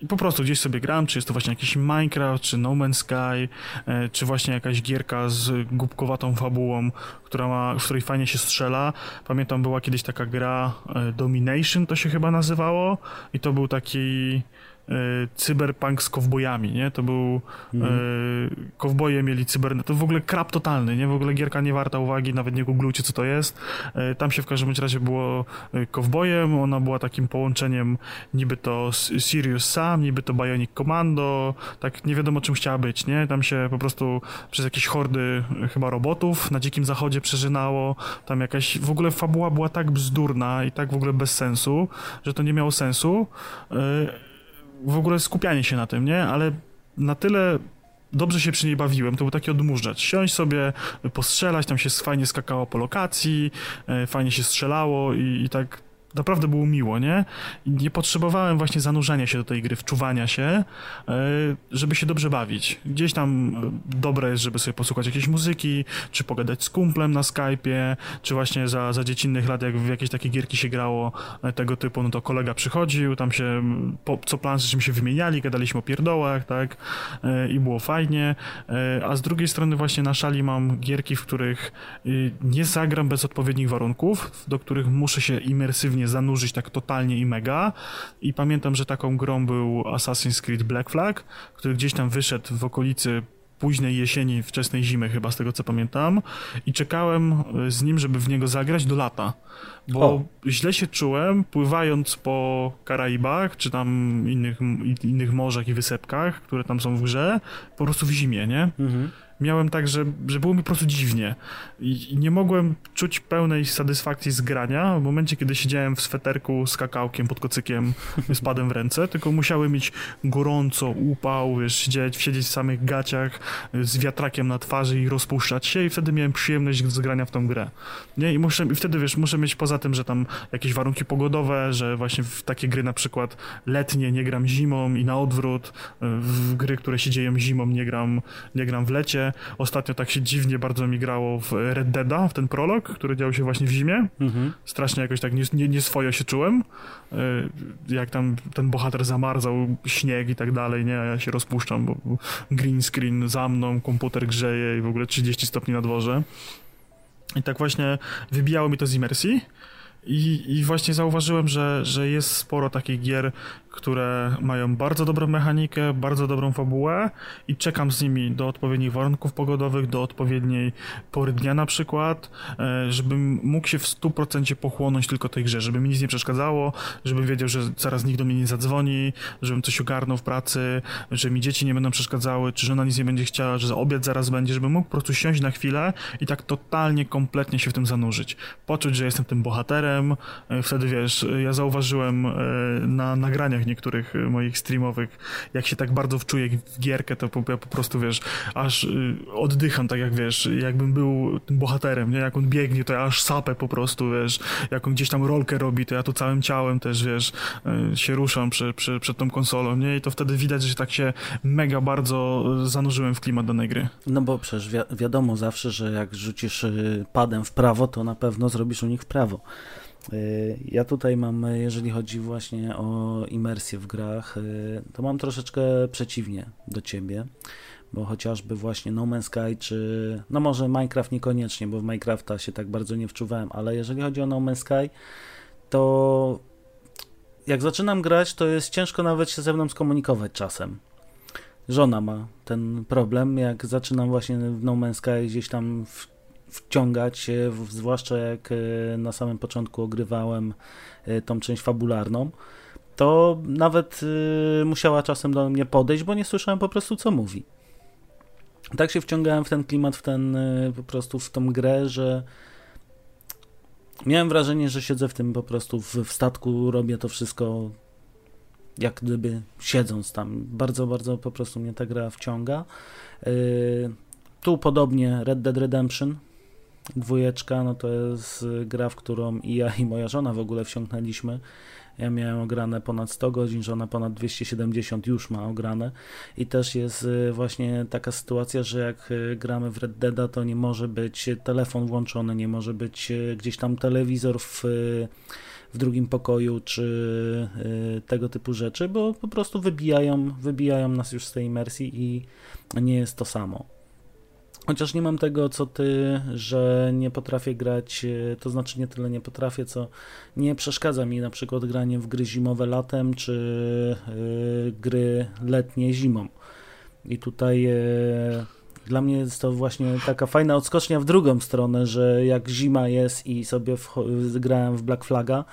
i po prostu gdzieś sobie gram, czy jest to właśnie jakiś Minecraft, czy No Man's Sky, e, czy właśnie jakaś gierka z głupkowatą fabułą, która ma, w której fajnie się strzela. Pamiętam, była kiedyś taka gra e, Domination, to się chyba nazywało, i to był taki cyberpunk z kowbojami, nie? To był... Mm. E, kowboje mieli cyber... To w ogóle krap totalny, nie? W ogóle gierka nie warta uwagi, nawet nie googlujcie, co to jest. E, tam się w każdym razie było kowbojem, ona była takim połączeniem niby to Sirius Sam, niby to Bionic Commando, tak nie wiadomo czym chciała być, nie? Tam się po prostu przez jakieś hordy chyba robotów na dzikim zachodzie przeżynało, tam jakaś... W ogóle fabuła była tak bzdurna i tak w ogóle bez sensu, że to nie miało sensu. E, w ogóle skupianie się na tym, nie? Ale na tyle dobrze się przy niej bawiłem, to był taki odmurzacz. Siąść sobie, postrzelać, tam się fajnie skakało po lokacji, e, fajnie się strzelało i, i tak naprawdę było miło, nie? Nie potrzebowałem właśnie zanurzenia się do tej gry, wczuwania się, e, żeby się dobrze bawić. Gdzieś tam e, dobre jest, żeby sobie posłuchać jakiejś muzyki, czy pogadać z kumplem na Skype'ie, czy właśnie za, za dziecinnych lat, jak w jakieś takie gierki się grało e, tego typu, no to kolega przychodził, tam się po, co plan, z się wymieniali, gadaliśmy o pierdołach, tak? I było fajnie. A z drugiej strony właśnie na szali mam gierki, w których nie zagram bez odpowiednich warunków, do których muszę się imersywnie zanurzyć tak totalnie i mega. I pamiętam, że taką grą był Assassin's Creed Black Flag, który gdzieś tam wyszedł w okolicy późnej jesieni, wczesnej zimy chyba, z tego co pamiętam. I czekałem e, z nim, żeby w niego zagrać do lata. Bo o. źle się czułem, pływając po Karaibach, czy tam innych, innych morzach i wysepkach, które tam są w grze, po prostu w zimie, nie? Mhm miałem tak, że, że było mi po prostu dziwnie I, nie mogłem czuć pełnej satysfakcji z grania w momencie, kiedy siedziałem w sweterku z kakałkiem pod kocykiem z padem w ręce, tylko musiałem mieć gorąco, upał, wiesz, siedzieć, siedzieć w samych gaciach z wiatrakiem na twarzy i rozpuszczać się i wtedy miałem przyjemność z grania w tą grę. Nie? I, muszę, i wtedy, wiesz, muszę mieć poza tym, że tam jakieś warunki pogodowe, że właśnie w takie gry na przykład letnie nie gram zimą i na odwrót, w gry, które się dzieją zimą nie gram, nie gram w lecie, Ostatnio tak się dziwnie bardzo mi grało w Red Deada, w ten prolog, który dział się właśnie w zimie. Mhm. Strasznie jakoś tak nie, nie, nie swojo się czułem. E, jak tam ten bohater zamarzał, śnieg i tak dalej, nie? A ja się rozpuszczam, bo green screen za mną, komputer grzeje i w ogóle 30 stopni na dworze. I tak właśnie wybijało mi to z imersji. I, I, właśnie zauważyłem, że, że jest sporo takich gier, które mają bardzo dobrą mechanikę, bardzo dobrą fabułę i czekam z nimi do odpowiednich warunków pogodowych, do odpowiedniej pory dnia na przykład, e, żebym mógł się w 100% pochłonąć tylko tej grze, żeby mi nic nie przeszkadzało, żebym wiedział, że zaraz nikt do mnie nie zadzwoni, żebym coś ogarnął w pracy, że mi dzieci nie będą przeszkadzały, czy żona nic nie będzie chciała, że za obiad zaraz będzie, żebym mógł po prostu siąść na chwilę i tak totalnie, kompletnie się w tym zanurzyć. Poczuć, że jestem tym bohaterem, e, wtedy wiesz, ja zauważyłem e, na nagraniach niektórych y, moich streamowych, jak się tak bardzo wczuję w gierkę, to po, ja po prostu, wiesz, aż y, oddycham, tak jak, wiesz, jakbym był tym bohaterem, nie? Jak on biegnie, to ja aż sapę po prostu, wiesz, jak on gdzieś tam rolkę robi, to ja tu całym ciałem też, wiesz, y, się ruszam przy, przy, przed tą konsolą, nie? I to wtedy widać, że tak się mega bardzo zanurzyłem w klimat danej gry. No bo przecież wi wiadomo zawsze, że jak rzucisz padem w prawo, to na pewno zrobisz u nich w prawo. Y, ja tutaj mam, jeżeli chodzi właśnie o imersję w grach, y, to mam troszeczkę przeciwnie do ciebie, bo chociażby właśnie No Man's Sky, czy no może Minecraft niekoniecznie, bo w Minecrafta się tak bardzo nie wczuwałem, ale jeżeli chodzi o No Man's Sky, to jak zaczynam grać, to jest ciężko nawet się ze mną skomunikować czasem. Żona ma ten problem, jak zaczynam właśnie w No Man's Sky gdzieś tam w wciągać, zwłaszcza jak e, na samym początku ogrywałem e, tą część fabularną, to nawet e, musiała czasem do mnie podejść, bo nie słyszałem po prostu co mówi. Tak się wciągałem w ten klimat, w ten po prostu w tą grę, że miałem wrażenie, że siedzę w tym po prostu w, w statku, robię to wszystko jak gdyby siedząc tam. Bardzo, bardzo po prostu mnie ta gra wciąga. Yy, tu podobnie Red Dead Redemption Dwójeczka, no to jest gra, w którą i ja i moja żona w ogóle wsiąknęliśmy. Ja miałem ograne ponad 100 godzin, żona ponad 270 już ma ograne i też jest y, właśnie taka sytuacja, że jak y, gramy w Red Deada, to nie może być telefon włączony, nie może być y, gdzieś tam telewizor w, w drugim pokoju, czy tego typu rzeczy, bo po prostu wybijają, wybijają nas już z tej imersji i nie jest to samo. Chociaż nie mam tego, co ty, że nie potrafię grać, e, to znaczy nie tyle nie potrafię, co nie przeszkadza mi na przykład granie w gry zimowe latem, czy y, gry letnie zimą. I tutaj y, dla mnie jest to właśnie taka fajna odskocznia w drugą stronę, że jak zima jest i sobie grałem w Black Flaga,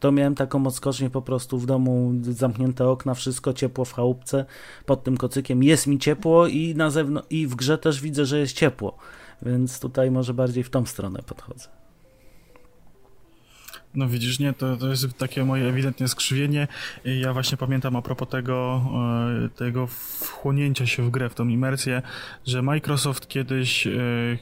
to miałem taką odskocznię po prostu w domu, zamknięte okna, wszystko ciepło w chałupce, pod tym kocykiem jest mi ciepło i na zewnątrz, i w grze też widzę, że jest ciepło, więc tutaj może bardziej w tą stronę podchodzę. No widzisz, nie, to, to jest takie moje ewidentnie skrzywienie. Ja właśnie pamiętam a propos tego, e, tego wchłonięcia się w grę, w tą imersję, że Microsoft kiedyś e,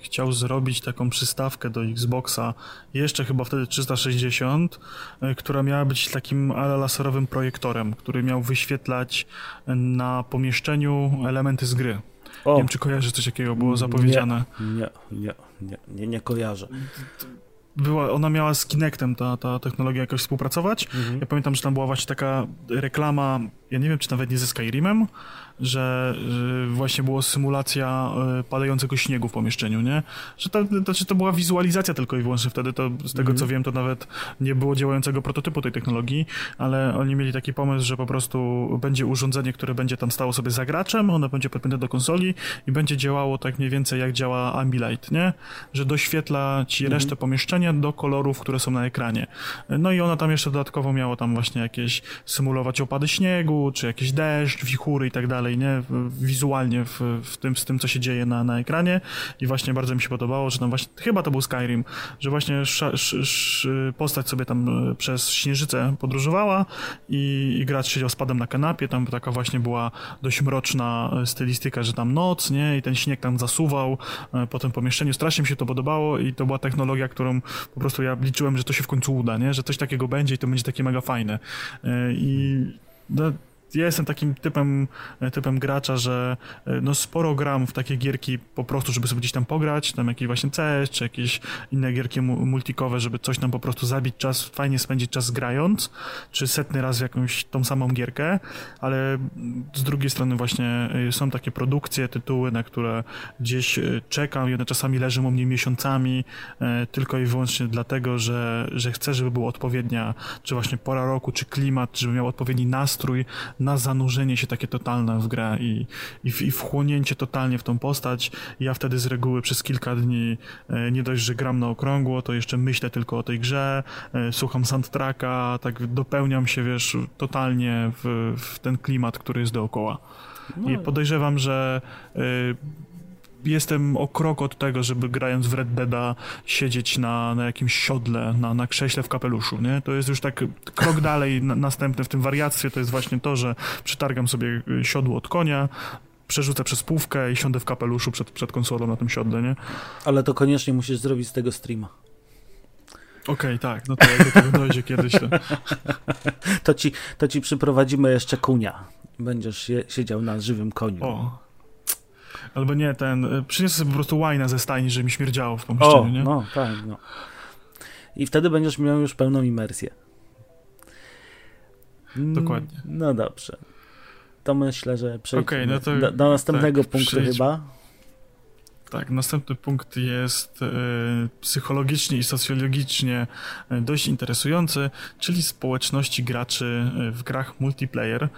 chciał zrobić taką przystawkę do Xboxa, jeszcze chyba wtedy 360, e, która miała być takim ale laserowym projektorem, który miał wyświetlać na pomieszczeniu elementy z gry. O. Nie wiem, czy kojarzysz coś takiego, było zapowiedziane. Nie, nie, nie, nie, nie, nie kojarzę była, ona miała z Kinectem ta, ta technologia jakoś współpracować. Mhm. Ja pamiętam, że tam była właśnie taka reklama, ja nie wiem, czy nawet nie ze Skyrimem, że, że właśnie była symulacja e, padającego śniegu w pomieszczeniu, nie? Że to, to, to była wizualizacja tylko i wyłącznie wtedy, to z tego mm. co wiem, to nawet nie było działającego prototypu tej technologii, ale oni mieli taki pomysł, że po prostu będzie urządzenie, które będzie tam stało sobie za graczem, ono będzie podpięte do konsoli i będzie działało tak mniej więcej jak działa Ambilight, nie? Że doświetla ci mm. resztę pomieszczenia do kolorów, które są na ekranie. No i ona tam jeszcze dodatkowo miała tam właśnie jakieś symulować opady śniegu, czy jakieś deszcz, wichury i tak dalej, nie? Wizualnie w, w tym, z tym, co się dzieje na, na ekranie i właśnie bardzo mi się podobało, że tam właśnie, chyba to był Skyrim, że właśnie sz, sz, sz, postać sobie tam e, przez śnieżycę podróżowała i, i gracz siedział z padem na kanapie, tam taka właśnie była dość mroczna e, stylistyka, że tam noc, nie? I ten śnieg tam zasuwał e, po tym pomieszczeniu. Strasznie mi się to podobało i to była technologia, którą po prostu ja liczyłem, że to się w końcu uda, nie? Że coś takiego będzie i to będzie takie mega fajne. I no, ja jestem takim typem, typem gracza, że e, no sporo gram w takie gierki po prostu, żeby sobie gdzieś tam pograć, tam jakieś właśnie CS, czy jakieś inne gierki multikowe, żeby coś tam po prostu zabić czas, fajnie spędzić czas grając, czy setny raz w jakąś tą samą gierkę, ale z drugiej strony właśnie e, są takie produkcje, tytuły, na które gdzieś e, czekam i one czasami leżą u mnie miesiącami, tylko i wyłącznie dlatego, że, że chcę, żeby była odpowiednia, czy właśnie pora roku, czy klimat, żeby miał odpowiedni nastrój, na zanurzenie się takie totalne w grę i, i, i wchłonięcie totalnie w tą postać. Ja wtedy z reguły przez kilka dni e, nie dość, że gram na okrągło, to jeszcze myślę tylko o tej grze, e, słucham soundtracka, tak dopełniam się, wiesz, totalnie w, w ten klimat, który jest dookoła. No. I podejrzewam, że e, jestem o krok od tego, żeby grając w Red Deada siedzieć na, na jakimś siodle, na, na krześle w kapeluszu, nie? To jest już tak krok dalej na, następny w tym wariactwie, to jest właśnie to, że przytargam sobie siodło od konia, przerzucę przez pówkę i siądę w kapeluszu przed, przed konsolą na tym siodle, nie? Ale to koniecznie musisz zrobić z tego streama. Okej, okay, tak, no to jak do tego dojdzie kiedyś. To... to, ci, to ci przyprowadzimy jeszcze kunia. Będziesz je, siedział na żywym koniu. O. Albo nie, ten, y, przyniosę sobie po prostu łajna ze stajni, żeby mi śmierdziało w pomieszczeniu, o, nie? no, tak, no. I wtedy będziesz miał już pełną imersję. Dokładnie. No dobrze to myślę, że przejdziemy okay, no to, do, do, następnego tak, punktu chyba. Tak, następny punkt jest e, psychologicznie i socjologicznie e, dość interesujący, czyli społeczności graczy e, w grach multiplayer.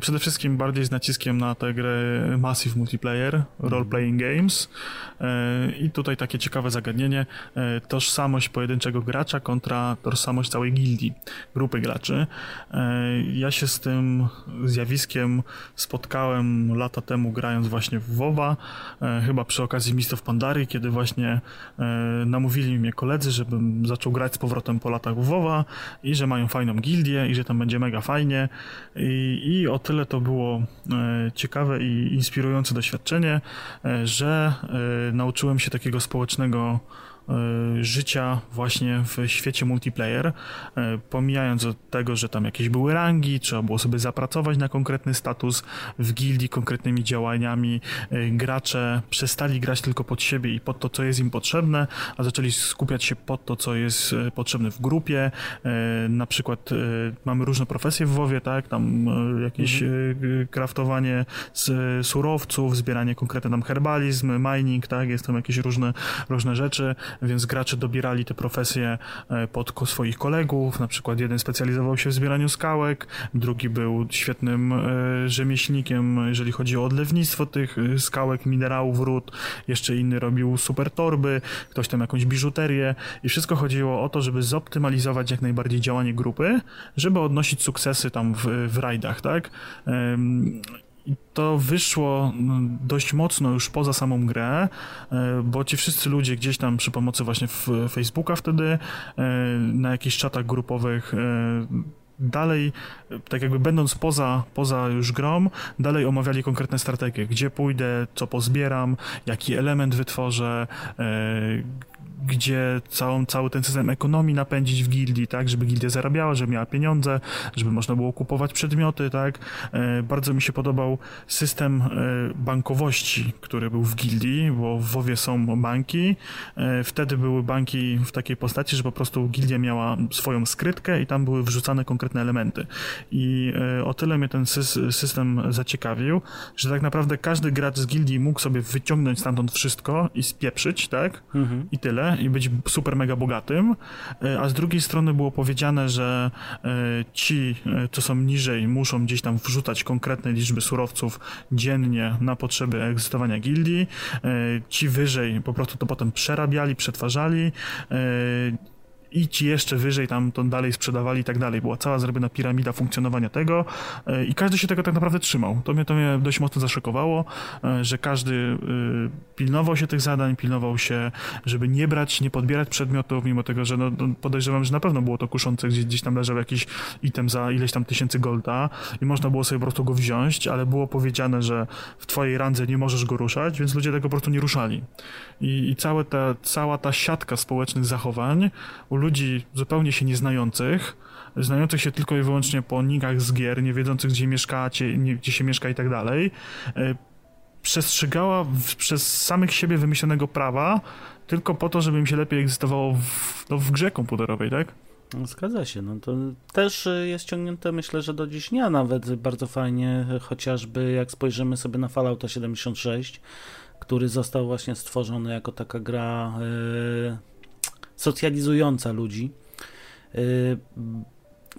Przede wszystkim bardziej z naciskiem na tę grę Massive Multiplayer, Role-Playing Games. I tutaj takie ciekawe zagadnienie, tożsamość pojedynczego gracza kontra tożsamość całej gildii, grupy graczy. Ja się z tym zjawiskiem spotkałem lata temu grając właśnie w WoWa, chyba przy okazji Mist Pandary, kiedy właśnie e, namówili mnie koledzy, żebym zaczął grać z powrotem po latach WoWa i że mają fajną gildię i że tam będzie mega fajnie. I, i o tyle to było e, ciekawe i inspirujące doświadczenie, e, że e, nauczyłem się takiego społecznego życia właśnie w świecie multiplayer, e, pomijając od tego, że tam jakieś były rangi, trzeba było sobie zapracować na konkretny status w gildii, konkretnymi działaniami. E, gracze przestali grać tylko pod siebie i pod to, co jest im potrzebne, a zaczęli skupiać się pod to, co jest potrzebne w grupie. Na przykład mamy różne profesje w WoWie, tak? Tam jakieś mhm. kraftowanie z surowców, zbieranie konkretne tam herbalizm, mining, tak? Jest tam jakieś różne, różne rzeczy więc gracze dobierali te profesje e, pod swoich kolegów, na przykład jeden specjalizował się w zbieraniu skałek, drugi był świetnym e, rzemieślnikiem, jeżeli chodzi o odlewnictwo tych e, skałek, minerałów, ród, jeszcze inny robił super torby, ktoś tam jakąś biżuterię. I wszystko chodziło o to, żeby zoptymalizować jak najbardziej działanie grupy, żeby odnosić sukcesy tam w, w rajdach, tak? I to wyszło no, dość mocno już poza samą grę, e, bo ci wszyscy ludzie gdzieś tam przy pomocy właśnie Facebooka wtedy, e, na jakichś czatach grupowych e, dalej, tak jakby będąc poza, poza już grą, dalej omawiali konkretne strategie, gdzie pójdę, co pozbieram, jaki element wytworzę, gdzie całą, cały ten system ekonomii napędzić w gildii, tak, żeby gildia zarabiała, żeby miała pieniądze, żeby można było kupować przedmioty, tak. E, bardzo mi się podobał system e, bankowości, który był w gildii, bo w WoWie są banki. E, wtedy były banki w takiej postaci, że po prostu gildia miała swoją skrytkę i tam były wrzucane konkretne elementy. I o tyle mnie ten system zaciekawił, że tak naprawdę każdy gracz z gildii mógł sobie wyciągnąć stamtąd wszystko i spieprzyć, tak? Mhm. I tyle i być super mega bogatym, e, a z drugiej strony było powiedziane, że e, ci, e, co są niżej, muszą gdzieś tam wrzucać konkretne liczby surowców dziennie na potrzeby egzystowania gildii, ci wyżej po prostu to potem przerabiali, przetwarzali, i ci jeszcze wyżej tam to dalej sprzedawali i tak dalej. Była cała zrobiona piramida funkcjonowania tego e, i każdy się tego tak naprawdę trzymał. To mnie, to mnie dość mocno zaszokowało, e, że każdy e, pilnował się tych zadań, pilnował się, żeby nie brać, nie podbierać przedmiotów, mimo tego, że no, no, podejrzewam, że na pewno było to kuszące, gdzieś, tam leżał jakiś item za ileś tam tysięcy golda i można było sobie po prostu go wziąć, ale było powiedziane, że w twojej randze nie możesz go ruszać, więc ludzie tego po prostu nie ruszali. I, i całe ta, cała ta siatka społecznych zachowań u ludzi zupełnie się nieznających, znających się tylko i wyłącznie po nikach z gier, nie wiedzących gdzie mieszkacie, gdzie się mieszka i tak dalej, e, przestrzegała w, przez samych siebie wymyślonego prawa tylko po to, żeby im się lepiej egzystowało w, no, w grze komputerowej, tak? No, zgadza się. No to też jest ciągnięte, myślę, że do dziś dnia nawet bardzo fajnie, chociażby jak spojrzymy sobie na Fallout 76, który został właśnie stworzony jako taka gra yy, socjalizująca ludzi. Yy,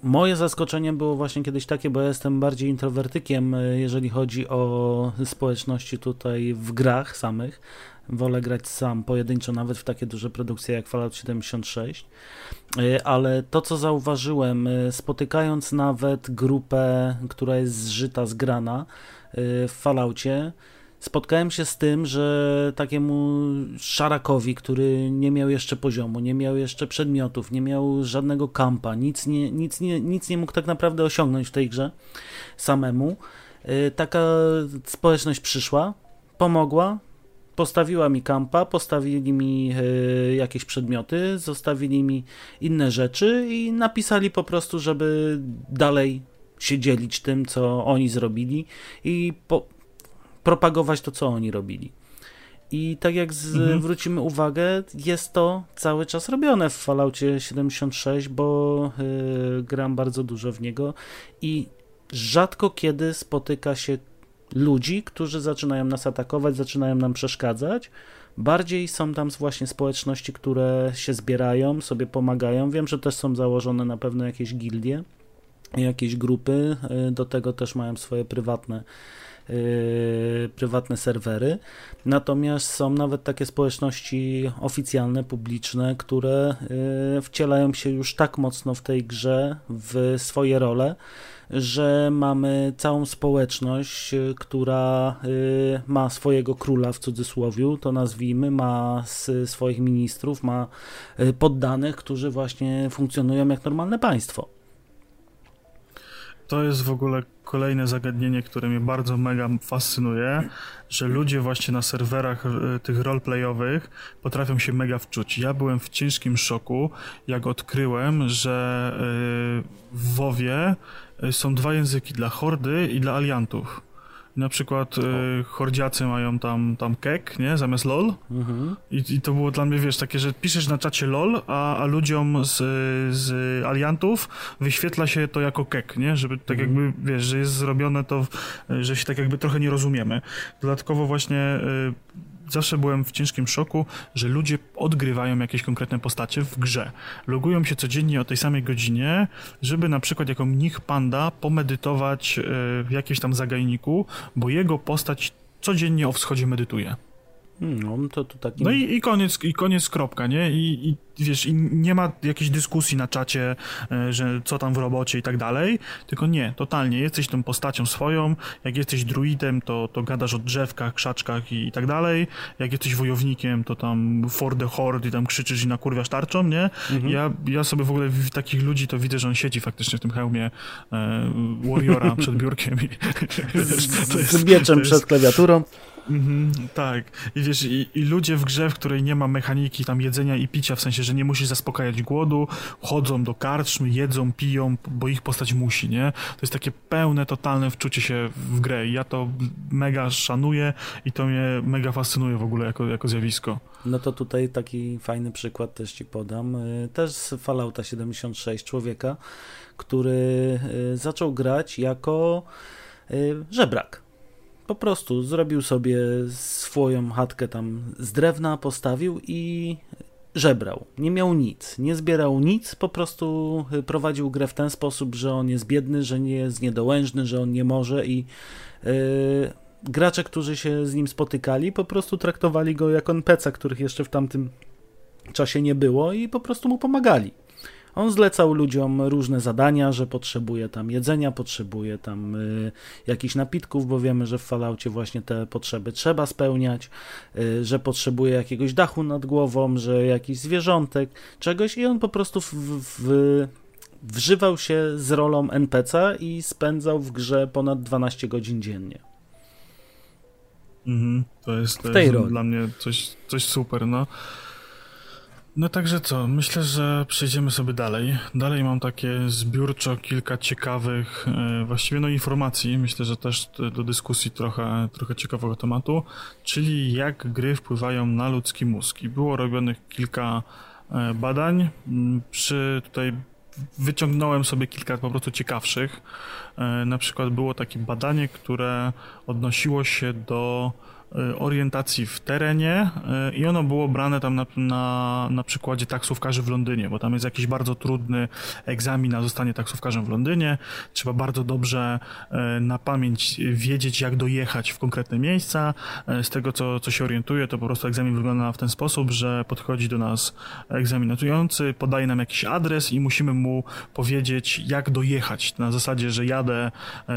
moje zaskoczenie było właśnie kiedyś takie, bo ja jestem bardziej introwertykiem, jeżeli chodzi o społeczności tutaj w grach samych. Wolę grać sam, pojedynczo, nawet w takie duże produkcje jak Fallout 76. Ale to, co zauważyłem, spotykając nawet grupę, która jest zżyta, zgrana w Falloutie, spotkałem się z tym, że takiemu szarakowi, który nie miał jeszcze poziomu, nie miał jeszcze przedmiotów, nie miał żadnego kampa, nic nie, nic nie, nic nie mógł tak naprawdę osiągnąć w tej grze samemu, y, taka społeczność przyszła, pomogła, postawiła mi kampa, postawili mi y, jakieś przedmioty, zostawili mi inne rzeczy i napisali po prostu, żeby dalej się dzielić tym, co oni zrobili i po, propagować to, co oni robili. I tak jak zwrócimy mhm. uwagę, jest to cały czas robione w Falloutie 76, bo y, gram bardzo dużo w niego i rzadko kiedy spotyka się ludzi, którzy zaczynają nas atakować, zaczynają nam przeszkadzać. Bardziej są tam właśnie społeczności, które się zbierają, sobie pomagają. Wiem, że też są założone na pewno jakieś gildie, jakieś grupy. Y, do tego też mają swoje prywatne Yy, prywatne serwery. Natomiast są nawet takie społeczności oficjalne, publiczne, które yy, wcielają się już tak mocno w tej grze, w swoje role, że mamy całą społeczność, yy, która ma swojego króla w cudzysłowie, to nazwijmy, ma swoich ministrów, ma poddanych, którzy właśnie funkcjonują jak normalne państwo. To jest w ogóle kolejne zagadnienie, które mnie bardzo mega fascynuje, że ludzie właśnie na serwerach e, tych roleplayowych potrafią się mega wczuć. Ja byłem w ciężkim szoku, jak odkryłem, że e, w WoWie e, są dwa języki dla hordy i dla aliantów. Na przykład y, hordziacy mają tam, tam kek, nie? Zamiast lol. Mhm. I, I, to było dla mnie, wiesz, takie, że piszesz na czacie lol, a, a ludziom z, z aliantów wyświetla się to jako kek, nie? Żeby tak mhm. jakby, wiesz, że jest zrobione to, że się tak jakby trochę nie rozumiemy. Dodatkowo właśnie y, zawsze byłem w ciężkim szoku, że ludzie odgrywają jakieś konkretne postacie w grze. Logują się codziennie o tej samej godzinie, żeby na przykład jako mnich panda pomedytować e, w jakimś tam zagajniku, bo jego postać codziennie o wschodzie medytuje. No, to, to taki... no i, i, koniec, i koniec, kropka, nie? I, I, wiesz, i nie ma jakiejś dyskusji na czacie, e, że co tam w robocie i tak dalej, tylko nie, totalnie, jesteś tą postacią swoją, jak jesteś druidem, to, to gadasz o drzewkach, krzaczkach i, i tak dalej, jak jesteś wojownikiem, to tam for the horde i tam krzyczysz i nakurwiasz tarczą, nie? Mhm. Ja, ja sobie w ogóle w takich ludzi to widzę, że on siedzi faktycznie w tym hełmie e, warriora przed biurkiem i, wiesz, to jest, z mieczem jest, przed klawiaturą. Mhm, tak. I wiesz, i, i, ludzie w grze, w której nie ma mechaniki tam jedzenia i picia, w sensie, że nie musisz zaspokajać głodu, chodzą do karczmy, jedzą, piją, bo ich postać musi, nie? To jest takie pełne, totalne wczucie się w grę i ja to mega szanuję i to mnie mega fascynuje w ogóle jako, jako zjawisko. No to tutaj taki fajny przykład też ci podam. Y, też z Fallouta 76 człowieka, który y, zaczął grać jako y, żebrak po prostu zrobił sobie swoją chatkę tam z drewna, postawił i żebrał. Nie miał nic, nie zbierał nic, po prostu prowadził grę w ten sposób, że on jest biedny, że nie jest niedołężny, że on nie może i yy, gracze, którzy się z nim spotykali, po prostu traktowali go jako NPC, których jeszcze w tamtym czasie nie było i po prostu mu pomagali. On zlecał ludziom różne zadania, że potrzebuje tam jedzenia, potrzebuje tam y, jakichś napitków, bo wiemy, że w Falloutie właśnie te potrzeby trzeba spełniać, y, że potrzebuje jakiegoś dachu nad głową, że jakiś zwierzątek, czegoś i on po prostu w, w, wżywał się z rolą NPC i spędzał w grze ponad 12 godzin dziennie. Mhm, to jest, to jest dla mnie coś, coś super, no. No także co, myślę, że przejdziemy sobie dalej. Dalej mam takie zbiórczo kilka ciekawych e, właściwie no informacji, myślę, że też do dyskusji trochę, trochę ciekawego tematu, czyli jak gry wpływają na ludzki mózg. I było robionych kilka e, badań. Mm, przy tutaj wyciągnąłem sobie kilka po prostu ciekawszych. E, na przykład było takie badanie, które odnosiło się do orientacji w terenie i ono było brane tam na, na, na przykładzie taksówkarzy w Londynie, bo tam jest jakiś bardzo trudny egzamin na zostanie taksówkarzem w Londynie. Trzeba bardzo dobrze na pamięć wiedzieć, jak dojechać w konkretne miejsca. Z tego, co, co się orientuje, to po prostu egzamin wygląda w ten sposób, że podchodzi do nas egzaminujący, podaje nam jakiś adres i musimy mu powiedzieć, jak dojechać. Na zasadzie, że jadę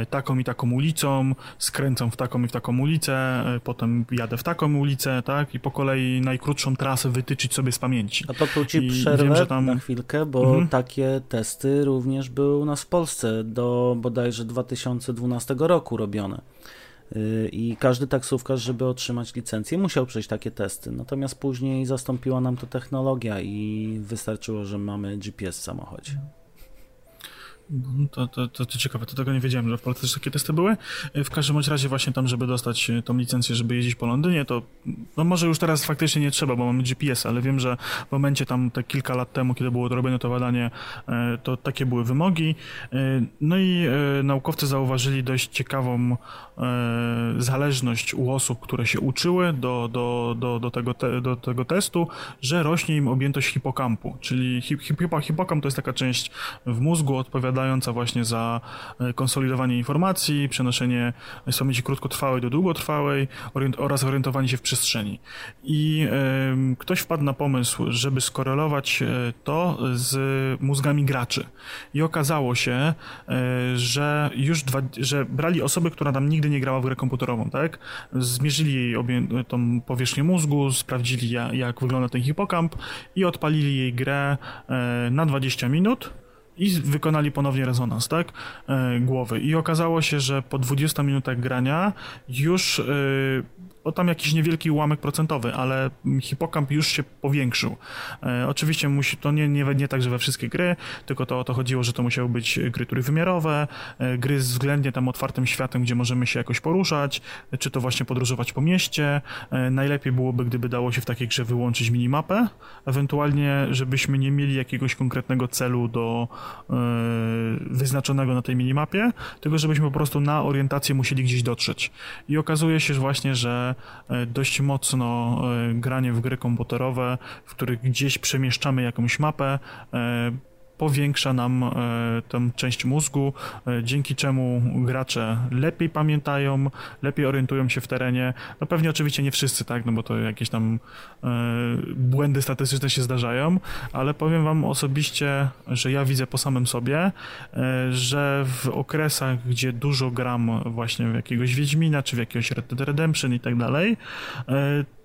taką i taką ulicą, skręcam w taką i w taką ulicę, e, potem jadę w taką ulicę, tak? I po kolei najkrótszą trasę wytyczyć sobie z pamięci. A to tu ci I przerwę wiem, że tam... na chwilkę, bo mhm. takie testy również były u nas w Polsce do bodajże 2012 roku robione. Y, I każdy taksówkarz, żeby otrzymać licencję, musiał przejść takie testy. Natomiast później zastąpiła nam to technologia i wystarczyło, że mamy GPS w samochodzie. No, to, to, to, to, ciekawe, to tego nie wiedziałem, że w Polsce też takie testy były. W każdym bądź razie właśnie tam, żeby dostać e, tą licencję, żeby jeździć po Londynie, to no może już teraz faktycznie nie trzeba, bo mamy GPS, ale wiem, że w momencie tam te kilka lat temu, kiedy było robione to badanie, e, to takie były wymogi. E, no i naukowcy zauważyli dość ciekawą zależność u osób, które się uczyły do, do, do, do, tego, te, do tego testu, że rośnie im objętość hipokampu, czyli hip, hip, hipokamp to jest taka część w mózgu odpowiadająca odpowiadająca właśnie za e, konsolidowanie informacji, przenoszenie pamięci krótkotrwałej do długotrwałej oraz orientowanie się w przestrzeni. I ktoś wpadł na pomysł, żeby skorelować e, to z mózgami graczy. I okazało się, y, że już dwa, że brali osobę, która tam nigdy nie grała w grę komputerową, tak? Zmierzyli jej obie, tą powierzchnię mózgu, sprawdzili jak, wygląda ten hipokamp i odpalili jej grę na 20 minut i wykonali ponownie rezonans, tak, e, głowy. I okazało się, że po 20 minutach grania już e, o tam jakiś niewielki ułamek procentowy, ale hipokamp już się powiększył. E, oczywiście musi, to nie, nie, nie tak, że we wszystkie gry, tylko to o to chodziło, że to musiały być gry trójwymiarowe, e, gry z względnie tam otwartym światem, gdzie możemy się jakoś poruszać, czy to właśnie podróżować po mieście. E, najlepiej byłoby, gdyby dało się w takiej grze wyłączyć minimapę, ewentualnie, żebyśmy nie mieli jakiegoś konkretnego celu do e, wyznaczonego na tej minimapie, tylko żebyśmy po prostu na orientację musieli gdzieś dotrzeć. I okazuje się że właśnie, że E, dość mocno e, granie w gry komputerowe, w których gdzieś przemieszczamy jakąś mapę, e, powiększa nam e, tę część mózgu, e, dzięki czemu gracze lepiej pamiętają, lepiej orientują się w terenie. No pewnie oczywiście nie wszyscy, tak, no bo to jakieś tam e, błędy statystyczne się zdarzają, ale powiem wam osobiście, że ja widzę po samym sobie, że w okresach, gdzie dużo gram właśnie w jakiegoś Wiedźmina, czy w jakiegoś Red Dead Redemption i tak dalej,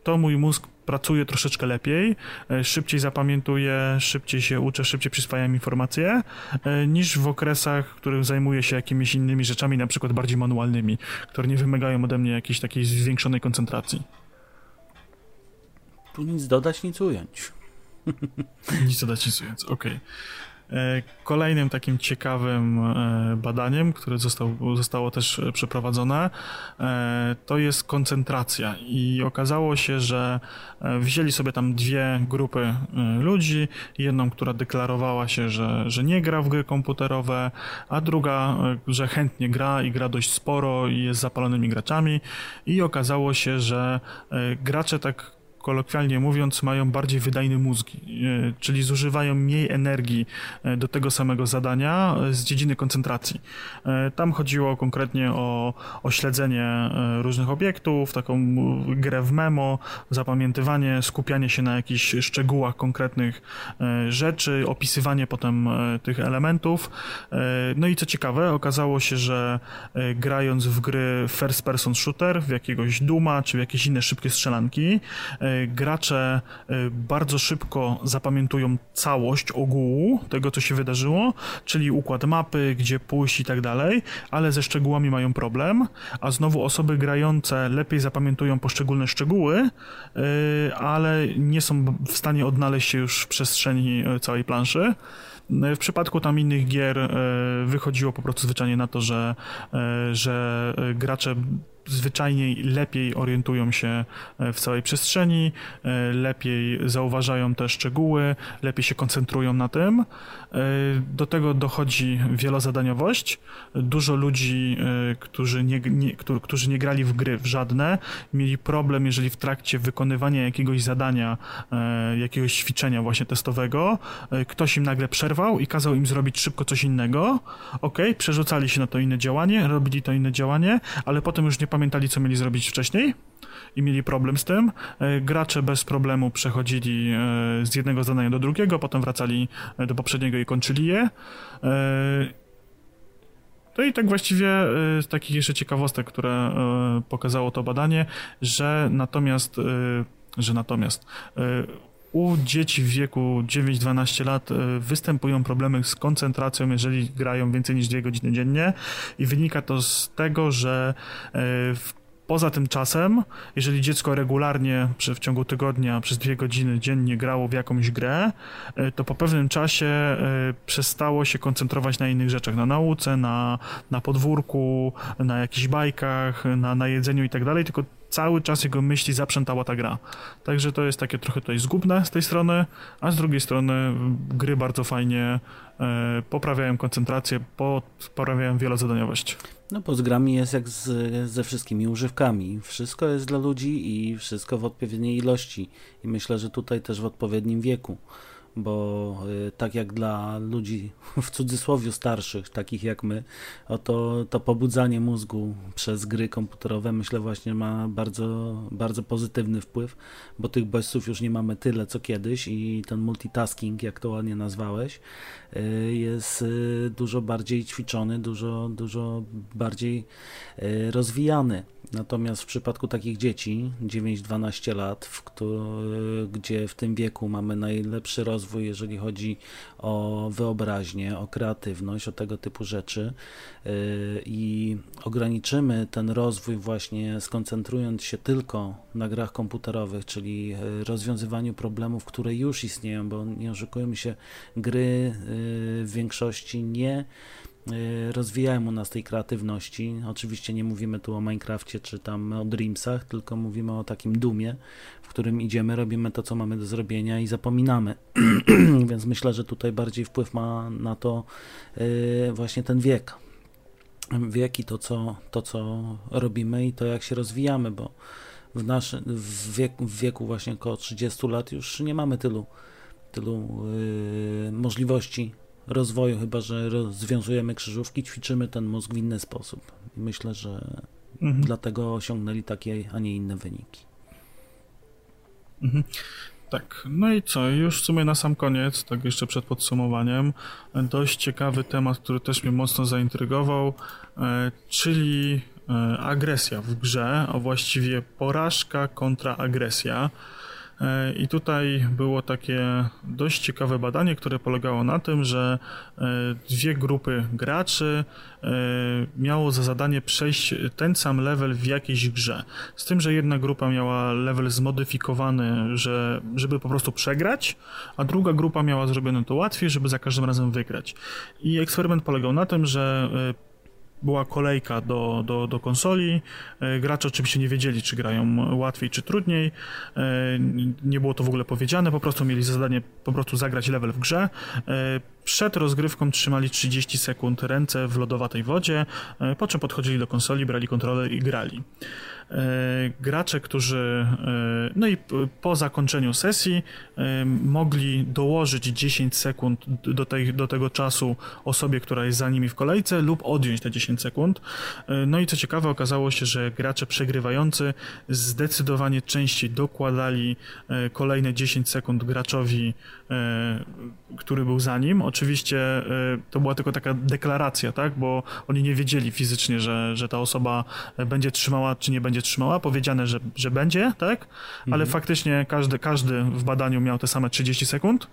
to mój mózg pracuje troszeczkę lepiej, e, szybciej zapamiętuje, szybciej się uczę, szybciej przyswajam informacje, e, niż w okresach, w których zajmuję się jakimiś innymi rzeczami, na przykład bardziej manualnymi, które nie wymagają ode mnie jakiejś takiej zwiększonej koncentracji. Tu nic dodać, nic ująć. Nic dodać, nic ująć, okej. Okay. E, kolejnym takim ciekawym e, badaniem, które zostało, też przeprowadzone, e, to jest koncentracja. I okazało się, że wzięli sobie tam dwie grupy ludzi. Jedną, która deklarowała się, że, że nie gra w gry komputerowe, a druga, że chętnie gra i gra dość sporo i jest zapalonymi graczami. I okazało się, że gracze tak kolokwialnie mówiąc, mają bardziej wydajne mózgi, e, czyli zużywają mniej energii e, do tego samego zadania e, z dziedziny koncentracji. Tam chodziło konkretnie o, o śledzenie różnych obiektów, taką grę w memo, zapamiętywanie, skupianie się na jakichś szczegółach konkretnych rzeczy, opisywanie potem tych elementów. No i co ciekawe, okazało się, że grając w gry first person shooter, w jakiegoś Duma, czy w jakieś inne szybkie strzelanki, gracze e, bardzo szybko zapamiętują całość ogółu tego, co się wydarzyło, czyli układ mapy, gdzie pójść i tak dalej, ale ze szczegółami mają problem, a znowu osoby grające lepiej zapamiętują poszczególne szczegóły, e, ale nie są w stanie odnaleźć się już w przestrzeni e, całej planszy. W przypadku tam innych gier wychodziło po prostu zwyczajnie na to, że, że gracze zwyczajnie lepiej orientują się w całej przestrzeni, lepiej zauważają te szczegóły, lepiej się koncentrują na tym. Do tego dochodzi wielozadaniowość. Dużo ludzi, którzy nie, nie, którzy nie grali w gry w żadne, mieli problem, jeżeli w trakcie wykonywania jakiegoś zadania, jakiegoś ćwiczenia właśnie testowego, ktoś im nagle przerwał i kazał im zrobić szybko coś innego. Ok, przerzucali się na to inne działanie, robili to inne działanie, ale potem już nie pamiętali, co mieli zrobić wcześniej i mieli problem z tym. E, gracze bez problemu przechodzili e, z jednego zadania do drugiego, potem wracali e, do poprzedniego i kończyli je. No i tak właściwie z takich jeszcze ciekawostek, które pokazało to badanie, że natomiast, że natomiast u dzieci w wieku 9-12 lat występują problemy z koncentracją, jeżeli grają więcej niż 2 godziny dziennie i wynika to z tego, że w Poza tym czasem, jeżeli dziecko regularnie w ciągu tygodnia przez dwie godziny dziennie grało w jakąś grę, e, to po pewnym czasie przestało się koncentrować na innych rzeczach, na nauce, na, na podwórku, na jakichś bajkach, na, na jedzeniu i tak dalej, tylko cały czas jego myśli zaprzętała ta gra. Także to jest takie trochę tutaj zgubne z tej strony, a z drugiej strony gry bardzo fajnie e, poprawiają koncentrację, poprawiają wielozadaniowość. No bo z grami jest jak z, ze wszystkimi używkami. Wszystko jest dla ludzi i wszystko w odpowiedniej ilości. I myślę, że tutaj też w odpowiednim wieku bo y, tak jak dla ludzi w cudzysłowie starszych, takich jak my, to, to pobudzanie mózgu przez gry komputerowe myślę właśnie ma bardzo, bardzo pozytywny wpływ, bo tych bodźców już nie mamy tyle co kiedyś i ten multitasking, jak to ładnie nazwałeś, jest y, dużo bardziej ćwiczony, dużo, dużo bardziej rozwijany. Natomiast w przypadku takich dzieci, 9-12 lat, w gdzie w tym wieku mamy najlepszy rozwój, jeżeli chodzi o wyobraźnię, o kreatywność, o tego typu rzeczy i ograniczymy ten rozwój właśnie skoncentrując się tylko na grach komputerowych, czyli rozwiązywaniu problemów, które już istnieją, bo nie oszukujmy się, gry w większości nie Y, rozwijają u nas tej kreatywności. Oczywiście nie mówimy tu o Minecrafcie czy tam o Dreamsach, tylko mówimy o takim dumie, w którym idziemy, robimy to, co mamy do zrobienia i zapominamy. Więc myślę, że tutaj bardziej wpływ ma na to y, właśnie ten wiek. Wiek i to co, to, co robimy i to, jak się rozwijamy, bo w, naszy, w, wieku, w wieku właśnie około 30 lat już nie mamy tylu, tylu yy, możliwości rozwoju, chyba że rozwiązujemy krzyżówki, ćwiczymy ten mózg w inny sposób. I myślę, że mhm. dlatego osiągnęli takie, a nie inne wyniki. Mhm. Tak, no i co, już w sumie na sam koniec, tak jeszcze przed podsumowaniem, dość ciekawy temat, który też mnie mocno zaintrygował, e, czyli e, agresja w grze, a właściwie porażka kontra agresja. E, I tutaj było takie dość ciekawe badanie, które polegało na tym, że e, dwie grupy graczy e, miało za zadanie przejść ten sam level w jakiejś grze. Z tym, że jedna grupa miała level zmodyfikowany, że, żeby po prostu przegrać, a druga grupa miała zrobione to łatwiej, żeby za każdym razem wygrać. I eksperyment polegał na tym, że była kolejka do, do, do konsoli. E, gracze oczywiście nie wiedzieli, czy grają łatwiej, czy trudniej. E, nie było to w ogóle powiedziane, po prostu mieli za zadanie po prostu zagrać level w grze. E, przed rozgrywką trzymali 30 sekund ręce w lodowatej wodzie, po czym podchodzili do konsoli, brali kontrolę i grali. E, gracze, którzy e, no i po zakończeniu sesji e, mogli dołożyć 10 sekund do, tej, do tego czasu osobie, która jest za nimi w kolejce lub odjąć te 10 sekund. No i co ciekawe, okazało się, że gracze przegrywający zdecydowanie częściej dokładali kolejne 10 sekund graczowi, który był za nim. Oczywiście to była tylko taka deklaracja, tak, bo oni nie wiedzieli fizycznie, że, że ta osoba będzie trzymała czy nie będzie trzymała, powiedziane, że, że będzie, tak? Ale mhm. faktycznie każdy, każdy w badaniu miał te same 30 sekund,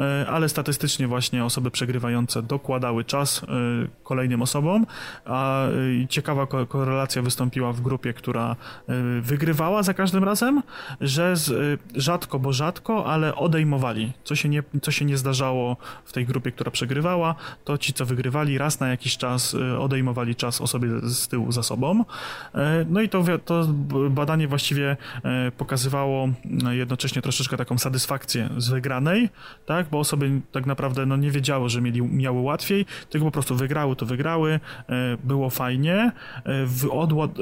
e, ale statystycznie właśnie osoby przegrywające dokładały czas e, kolejnym osobom, a e, ciekawa korelacja wystąpiła w grupie, która wygrywała za każdym razem, że z, rzadko, bo rzadko, ale odejmowali, co się nie, co się nie zdarzało w tej grupie grupie, która przegrywała, to ci, co wygrywali, raz na jakiś czas odejmowali czas osobie z tyłu za sobą. No i to, to badanie właściwie pokazywało jednocześnie troszeczkę taką satysfakcję z wygranej, tak, bo osoby tak naprawdę no, nie wiedziały, że mieli, miały łatwiej, tylko po prostu wygrały, to wygrały, było fajnie,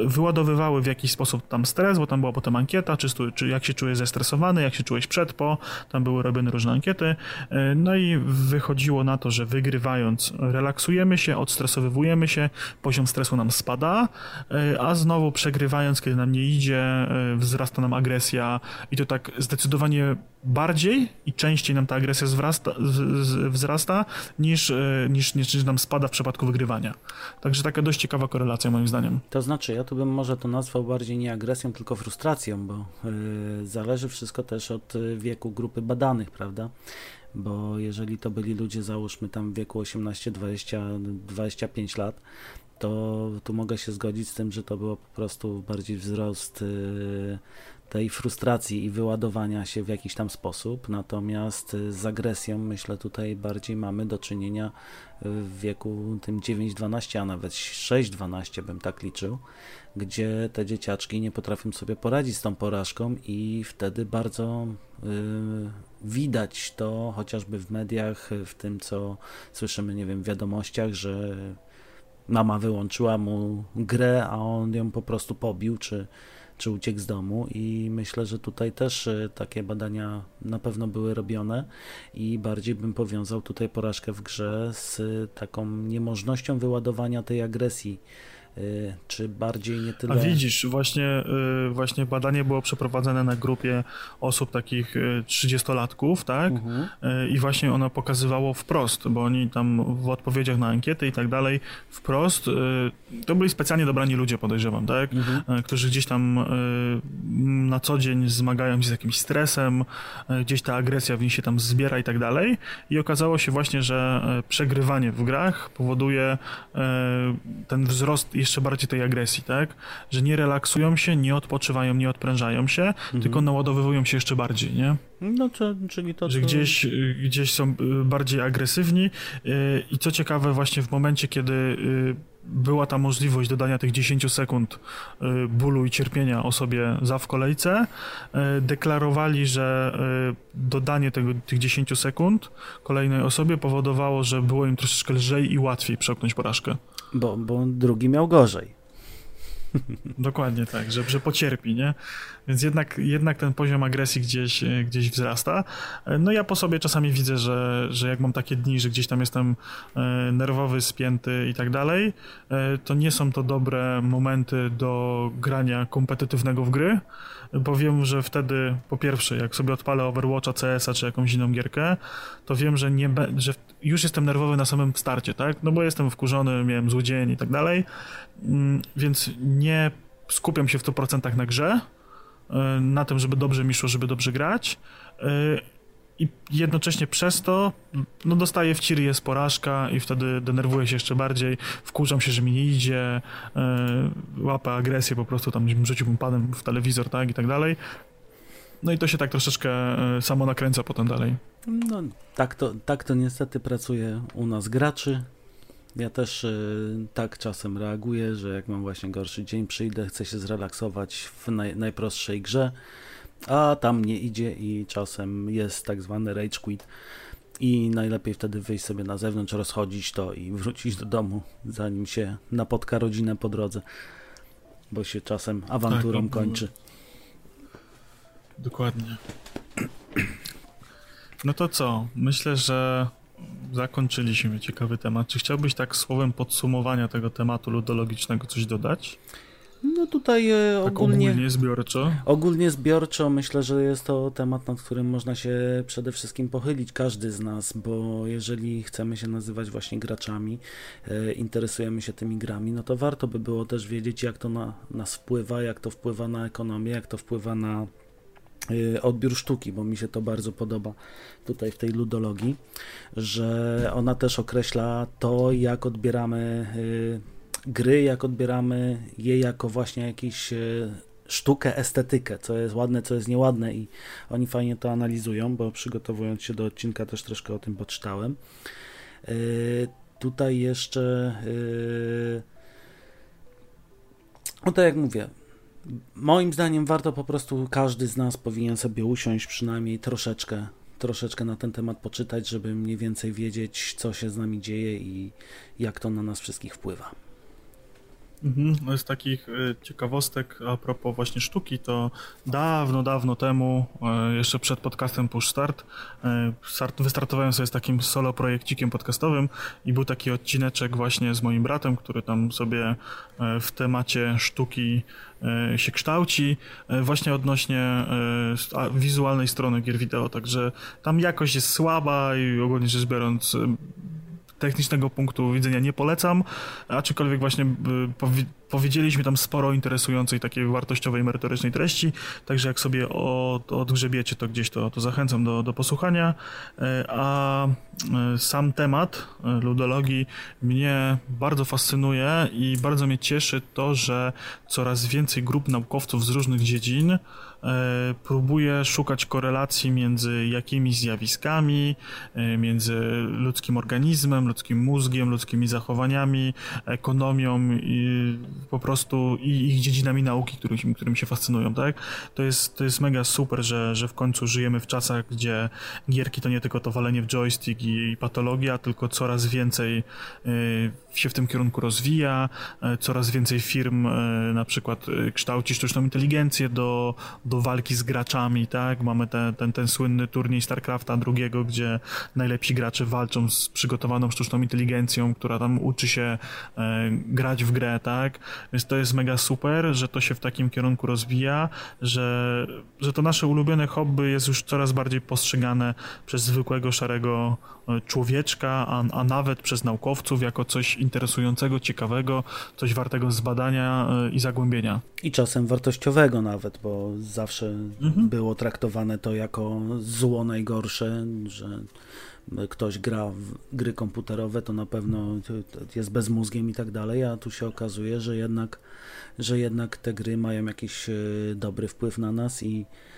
wyładowywały w jakiś sposób tam stres, bo tam była potem ankieta, czy, czy jak się czujesz zestresowany, jak się czułeś przed, po, tam były robione różne ankiety, e, no i wychodziło na to, że wygrywając relaksujemy się, odstresowywujemy się, poziom stresu nam spada, e, a znowu przegrywając, kiedy nam nie idzie, e, wzrasta nam agresja i to tak zdecydowanie bardziej i częściej nam ta agresja zwrasta, wzrasta niż, niż, niż, niż nam spada w przypadku wygrywania. Także taka dość ciekawa korelacja moim zdaniem. To znaczy, ja tu bym może to nazwał bardziej nie agresją, tylko frustracją, bo yy, zależy wszystko też od wieku grupy badanych, prawda? Bo jeżeli to byli ludzie, załóżmy tam w wieku 18, 20, 25 lat, to tu mogę się zgodzić z tym, że to było po prostu bardziej wzrost yy, tej frustracji i wyładowania się w jakiś tam sposób. Natomiast z agresją, myślę, tutaj bardziej mamy do czynienia w wieku tym 9-12, a nawet 6-12 bym tak liczył, gdzie te dzieciaczki nie potrafią sobie poradzić z tą porażką i wtedy bardzo y, widać to chociażby w mediach, w tym co słyszymy, nie wiem, w wiadomościach, że mama wyłączyła mu grę, a on ją po prostu pobił, czy czy uciekł z domu. I myślę, że tutaj też e, takie badania na pewno były robione i bardziej bym powiązał tutaj porażkę w grze z taką niemożnością wyładowania tej agresji czy bardziej nie tyle... A widzisz, właśnie, y, właśnie badanie było przeprowadzone na grupie osób takich 30-latków, y, tak? Mhm. I właśnie ono pokazywało wprost, bo oni tam w odpowiedziach na ankiety i tak dalej wprost, to byli specjalnie dobrani ludzie, podejrzewam, tak? Mhm. Którzy gdzieś tam na co dzień zmagają się z jakimś stresem, gdzieś ta agresja w nich się tam zbiera i tak dalej. I okazało się właśnie, że przegrywanie w grach powoduje ten wzrost jeszcze bardziej tej agresji, tak? Że nie relaksują się, nie odpoczywają, nie odprężają się, mhm. tylko naładowywują się jeszcze bardziej, nie? No, to, czyli to... Że gdzieś, gdzieś są y, bardziej agresywni y, i co ciekawe właśnie w momencie, kiedy y, była ta możliwość dodania tych 10 sekund bólu i cierpienia osobie za w kolejce, deklarowali, że dodanie tego, tych 10 sekund kolejnej osobie powodowało, że było im troszeczkę lżej i łatwiej przełknąć porażkę. Bo, bo drugi miał gorzej. Dokładnie tak, że, że pocierpi, nie? Więc jednak, jednak ten poziom agresji gdzieś, gdzieś wzrasta. No ja po sobie czasami widzę, że, że jak mam takie dni, że gdzieś tam jestem e, nerwowy, spięty i tak dalej, e, to nie są to dobre momenty do grania kompetytywnego w gry, bo wiem, że wtedy po pierwsze, jak sobie odpalę Overwatcha, CS-a czy jakąś inną gierkę, to wiem, że, nie że już jestem nerwowy na samym starcie, tak? No bo jestem wkurzony, miałem zły dzień i tak dalej, mm, więc nie skupiam się w 100% na grze, y, na tym, żeby dobrze mi szło, żeby dobrze grać y, i jednocześnie przez to no, dostaję w ciry jest porażka i wtedy denerwuję się jeszcze bardziej, wkurzam się, że mi nie idzie, yy, łapę agresję, po prostu tam rzuciłbym panem w telewizor, tak, i tak dalej. No i to się tak troszeczkę yy, samo nakręca potem dalej. No, tak to, tak to niestety pracuje u nas graczy. Ja też yy, tak czasem reaguję, że jak mam właśnie gorszy dzień, przyjdę, chcę się zrelaksować w naj, najprostszej grze, a tam nie idzie i czasem jest tak zwany rage quit i najlepiej wtedy wyjść sobie na zewnątrz, rozchodzić to i wrócić do domu, zanim się napotka rodzinę po drodze, bo się czasem awanturą tak, kończy. Dokładnie. No to co? Myślę, że zakończyliśmy ciekawy temat. Czy chciałbyś tak słowem podsumowania tego tematu ludologicznego coś dodać? No tutaj e, tak ogólnie, ogólnie zbiorczo. Ogólnie zbiorczo myślę, że jest to temat, nad którym można się przede wszystkim pochylić, każdy z nas, bo jeżeli chcemy się nazywać właśnie graczami, e, interesujemy się tymi grami, no to warto by było też wiedzieć, jak to na nas wpływa, jak to wpływa na ekonomię, jak to wpływa na e, odbiór sztuki, bo mi się to bardzo podoba tutaj w tej ludologii, że ona też określa to, jak odbieramy gry, jak odbieramy je jako właśnie jakiś e, sztukę, estetykę, co jest ładne, co jest nieładne i oni fajnie to analizują, bo przygotowując się do odcinka też troszkę o tym poczytałem. Tutaj jeszcze no tak jak mówię, moim zdaniem warto po prostu, każdy z nas powinien sobie usiąść przynajmniej troszeczkę, troszeczkę na ten temat poczytać, żeby mniej więcej wiedzieć, co się z nami dzieje i jak to na nas wszystkich wpływa. Mhm. No z takich e, ciekawostek a propos właśnie sztuki, to dawno, dawno temu, e, jeszcze przed podcastem Push Start, e, wystartowałem sobie z takim solo projekcikiem podcastowym i był taki odcineczek właśnie z moim bratem, który tam sobie w temacie sztuki się kształci, właśnie odnośnie wizualnej strony gier wideo, także tam jakość jest słaba i ogólnie rzecz biorąc technicznego punktu widzenia nie polecam, aczkolwiek właśnie y, powiedzieliśmy tam sporo interesującej, takiej wartościowej, merytorycznej treści, także jak sobie od, odgrzebiecie to gdzieś, to, to zachęcam do, do posłuchania, e, a e, sam temat ludologii mnie bardzo fascynuje i bardzo mnie cieszy to, że coraz więcej grup naukowców z różnych dziedzin próbuje szukać korelacji między jakimiś zjawiskami, między ludzkim organizmem, ludzkim mózgiem, ludzkimi zachowaniami, ekonomią i po prostu i ich dziedzinami nauki, którymi, którymi się fascynują, tak? To jest, to jest mega super, że, że w końcu żyjemy w czasach, gdzie gierki to nie tylko to walenie w joystick i, i patologia, tylko coraz więcej y, się w tym kierunku rozwija, coraz więcej firm na przykład kształci sztuczną inteligencję do, do walki z graczami, tak? Mamy ten, ten, ten słynny turniej StarCrafta drugiego, gdzie najlepsi gracze walczą z przygotowaną sztuczną inteligencją, która tam uczy się y, grać w grę, tak? Więc to jest mega super, że to się w takim kierunku rozwija, że, że to nasze ulubione hobby jest już coraz bardziej postrzegane przez zwykłego, szarego e, człowieczka, a, a nawet przez naukowców jako coś interesującego, ciekawego, coś wartego zbadania e, i zagłębienia. I czasem wartościowego nawet, bo zawsze mhm. było traktowane to jako zło najgorsze, że ktoś gra w gry komputerowe, to na pewno jest bezmózgiem i tak dalej, a tu się okazuje, że jednak, że jednak te gry mają jakiś e, dobry wpływ na nas i e,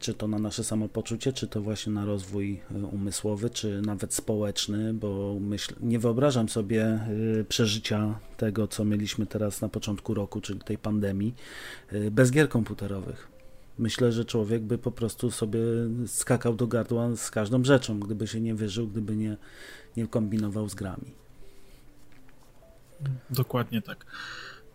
czy to na nasze samopoczucie, czy to właśnie na rozwój e, umysłowy, czy nawet społeczny, bo myśl, nie wyobrażam sobie przeżycia tego, co mieliśmy teraz na początku roku, czyli tej pandemii, bez gier komputerowych myślę, że człowiek by po prostu sobie skakał do gardła z każdą rzeczą, gdyby się nie wyżył, gdyby nie, nie kombinował z grami. Dokładnie tak.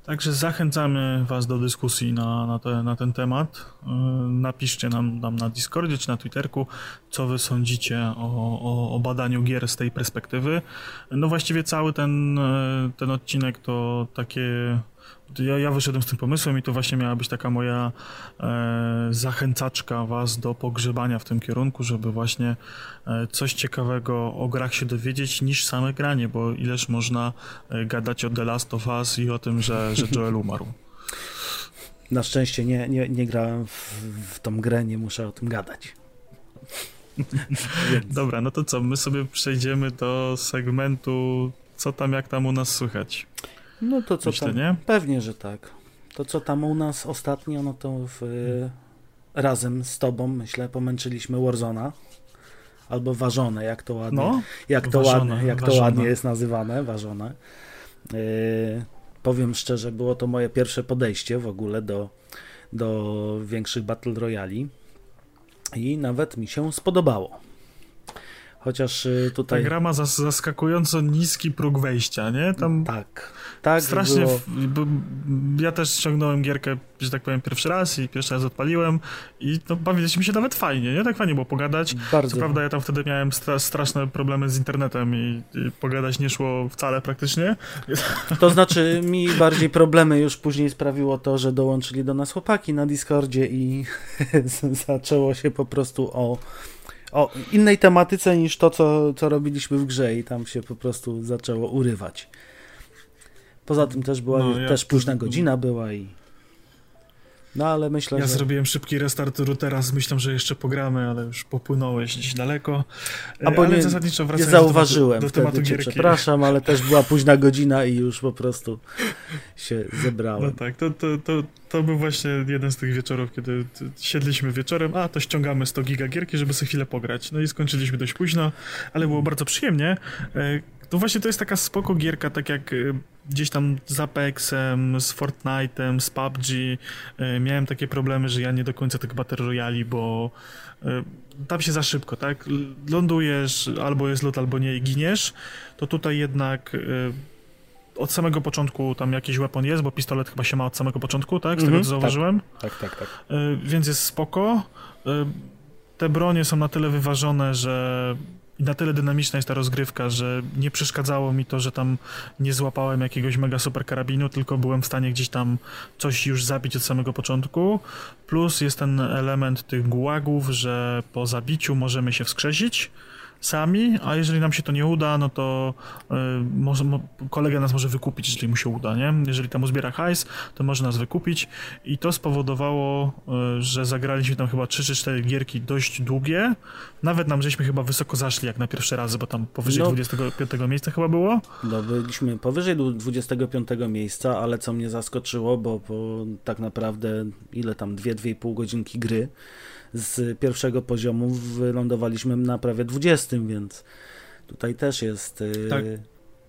Także zachęcamy Was do dyskusji na, na, te, na ten temat. Yy, napiszcie nam, nam na Discordzie czy na Twitterku, co Wy sądzicie o, o, o badaniu gier z tej perspektywy. No właściwie cały ten, yy, ten odcinek to takie ja, ja wyszedłem z tym pomysłem i to właśnie miała być taka moja e, zachęcaczka was do pogrzebania w tym kierunku, żeby właśnie e, coś ciekawego o grach się dowiedzieć niż same granie, bo ileż można e, gadać o The Last of Us i o tym, że, że Joel umarł. Na szczęście nie, nie, nie grałem w, w tą grę, nie muszę o tym gadać. Dobra, no to co, my sobie przejdziemy do segmentu co tam, jak tam u nas słychać. No to co Myślę, tam? Nie? Pewnie, że tak. To co tam u nas ostatnio, no to w, razem z tobą, myślę, pomęczyliśmy Warzona. Albo ważone, jak to ładnie, no, jak to ładnie, jak to ładnie jest nazywane, ważone. Y, powiem szczerze, było to moje pierwsze podejście w ogóle do, do większych Battle Royali i nawet mi się spodobało. Chociaż y, tutaj. Ta gra ma zaskakująco niski próg wejścia, nie? Tam tak. Tak. Strasznie. Było... Ja też ściągnąłem gierkę, że tak powiem, pierwszy raz i pierwszy raz odpaliłem i no, bawiliśmy się nawet fajnie, nie? Tak fajnie było pogadać. Bardzo. Co prawda, ja tam wtedy miałem stra straszne problemy z internetem i, i, pogadać nie szło wcale praktycznie. To znaczy, mi bardziej problemy już później sprawiło to, że dołączyli do nas chłopaki na Discordzie i zaczęło się po prostu o o innej tematyce niż to, co, co robiliśmy w grze i tam się po prostu zaczęło urywać. Poza tym też była, no, też późna godzina była i... No ale myślę, ja że... zrobiłem szybki restart routera z myślą, że jeszcze pogramy, ale już popłynąłeś gdzieś daleko. A bo ale nie, zasadniczo nie zauważyłem do, do tematu gierki. Przepraszam, ale też była późna godzina i już po prostu się zebrałem. No tak, to, to, to, to był właśnie jeden z tych wieczorów, kiedy siedliśmy wieczorem, a to ściągamy 100 giga gierki, żeby sobie chwilę pograć. No i skończyliśmy dość późno, ale było bardzo przyjemnie. E, to właśnie to jest taka spoko gierka, tak jak e, gdzieś tam z Apexem, z Fortnite'em, z PUBG. E, miałem takie problemy, że ja nie do końca tych Battle Royali, bo tam się za szybko, tak? Lądujesz, albo jest lot, albo nie i giniesz. To tutaj jednak od samego początku tam jakiś weapon jest, bo pistolet chyba się ma od samego początku, tak? Z tego co zauważyłem. Tak, tak, tak. tak. Więc jest spoko. Te bronie są na tyle wyważone, że i na tyle dynamiczna jest ta rozgrywka, że nie przeszkadzało mi to, że tam nie złapałem jakiegoś mega super karabinu, tylko byłem w stanie gdzieś tam coś już zabić od samego początku. Plus jest ten element tych gułagów, że po zabiciu możemy się wskrzesić sami, a jeżeli nam się to nie uda, no to y, może, mo, kolega nas może wykupić, jeżeli mu się uda, nie? Jeżeli tam uzbiera hajs, to może nas wykupić i to spowodowało, y, że zagraliśmy tam chyba 3 czy 4 gierki dość długie, nawet nam żeśmy chyba wysoko zaszli jak na pierwsze razy, bo tam powyżej no, 25 miejsca chyba było. No byliśmy powyżej 25 miejsca, ale co mnie zaskoczyło, bo, bo tak naprawdę ile tam 2-2,5 godzinki gry, z pierwszego poziomu wylądowaliśmy na prawie 20, więc tutaj też jest. Y, tak,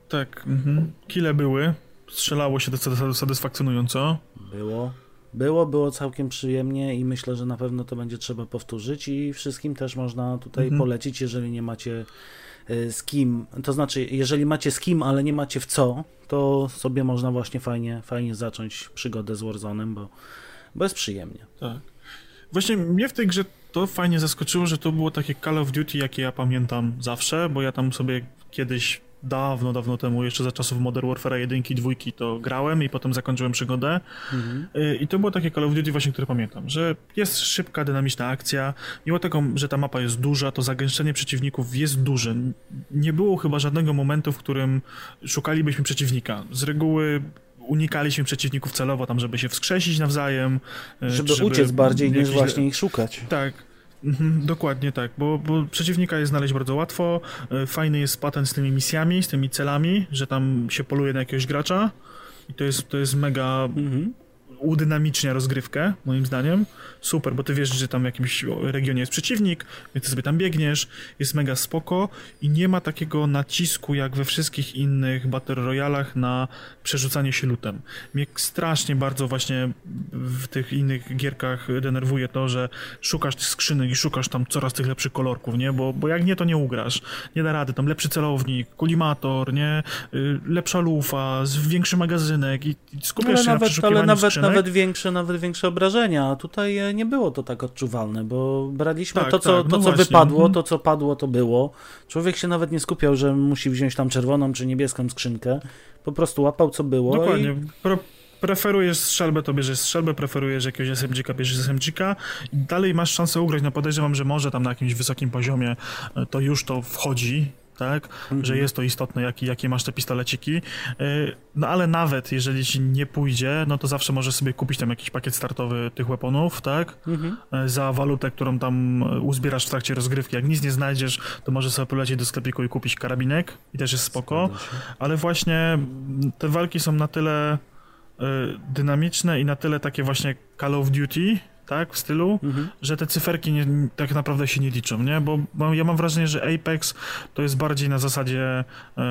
tak. Mhm. Kile były. Strzelało się satysfakcjonująco. Było. Było, było całkiem przyjemnie i myślę, że na pewno to będzie trzeba powtórzyć i wszystkim też można tutaj mhm. polecić, jeżeli nie macie y, z kim, to znaczy, jeżeli macie z kim, ale nie macie w co, to sobie można właśnie fajnie, fajnie zacząć przygodę z Warzone'em, bo, bo jest przyjemnie. Tak. Właśnie mnie w tej grze to fajnie zaskoczyło, że to było takie Call of Duty, jakie ja pamiętam zawsze, bo ja tam sobie kiedyś dawno, dawno temu, jeszcze za czasów Modern Warfare 1 i 2 to grałem i potem zakończyłem przygodę. Mhm. Y, I to było takie Call of Duty właśnie, które pamiętam, że jest szybka, dynamiczna akcja. Mimo tego, że ta mapa jest duża, to zagęszczenie przeciwników jest duże. Nie było chyba żadnego momentu, w którym szukalibyśmy przeciwnika. Z reguły unikaliśmy przeciwników celowo tam, żeby się wskrzesić nawzajem. E, żeby, żeby uciec bardziej niż właśnie ich szukać. Tak. Mhm, dokładnie tak, bo, bo, przeciwnika jest znaleźć bardzo łatwo. E, fajny jest patent z tymi misjami, z tymi celami, że tam się poluje na jakiegoś gracza i to jest, to jest mega mhm udynamicznia rozgrywkę, moim zdaniem. Super, bo ty wiesz, że tam w jakimś regionie jest przeciwnik, więc ty sobie tam biegniesz, jest mega spoko i nie ma takiego nacisku jak we wszystkich innych Battle Royalach na przerzucanie się lutem. Mnie strasznie bardzo właśnie w tych innych gierkach denerwuje to, że szukasz tych skrzynek i szukasz tam coraz tych lepszych kolorków, nie? Bo, bo jak nie, to nie ugrasz. Nie da rady. Tam lepszy celownik, kolimator, nie? Y, lepsza lufa, większy magazynek i, skupiasz się nawet, na przeszukiwaniu ale nawet, skrzynek. Nawet większe, nawet większe obrażenia. A tutaj e, nie było to tak odczuwalne, bo braliśmy tak, to, co, tak, to, no co właśnie. wypadło, mhm. to, co padło, to było. Człowiek się nawet nie skupiał, że musi wziąć tam czerwoną czy niebieską skrzynkę. Po prostu łapał, co było. Dokładnie. I... Pro preferujesz strzelbę, to bierzesz strzelbę, preferujesz jakiegoś SMG-ka, bierzesz SMG-ka i dalej masz szansę ugrać. No podejrzewam, że może tam na jakimś wysokim poziomie e, to już to wchodzi, tak? Mhm. Że jest to istotne, jaki, jakie masz te pistoleciki. E, no ale nawet jeżeli ci nie pójdzie, no to zawsze możesz sobie kupić tam jakiś pakiet startowy tych weaponów, tak? Mhm. E, za walutę, którą tam uzbierasz w trakcie rozgrywki. Jak nic nie znajdziesz, to możesz sobie polecieć do sklepiku i kupić karabinek i też jest spoko. Ale właśnie te walki są na tyle dynamiczne i na tyle takie właśnie Call of Duty, tak, w stylu, mhm. że te cyferki nie, tak naprawdę się nie liczą, nie? Bo, ja mam wrażenie, że Apex to jest bardziej na zasadzie e,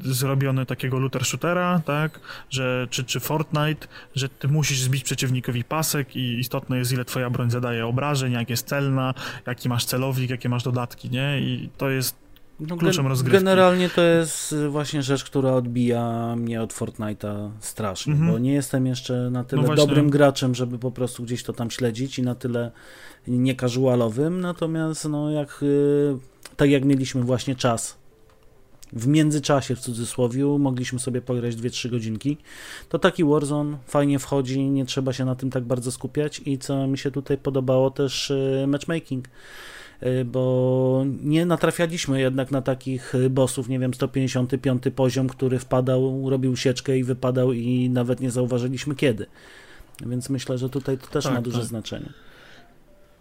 zrobiony takiego looter shootera, tak, że, czy, czy Fortnite, że ty musisz zbić przeciwnikowi pasek i istotne jest ile twoja broń zadaje obrażeń, jak jest celna, jaki masz celownik, jakie masz dodatki, nie? I to jest no, kluczem rozgrywki. Generalnie to jest właśnie rzecz, która odbija mnie od Fortnite'a strasznie, mm -hmm. bo nie jestem jeszcze na tyle no dobrym graczem, żeby po prostu gdzieś to tam śledzić i na tyle niekazualowym, natomiast no jak y, tak jak mieliśmy właśnie czas w międzyczasie, w cudzysłowie, mogliśmy sobie pograć 2-3 godzinki, to taki Warzone fajnie wchodzi, nie trzeba się na tym tak bardzo skupiać i co mi się tutaj podobało też y, matchmaking Y, bo nie natrafialiśmy jednak na takich bossów, nie wiem, 155 poziom, który wpadał, robił sieczkę i wypadał i nawet nie zauważyliśmy kiedy. Więc myślę, że tutaj to też Tak, ma duże tak. znaczenie.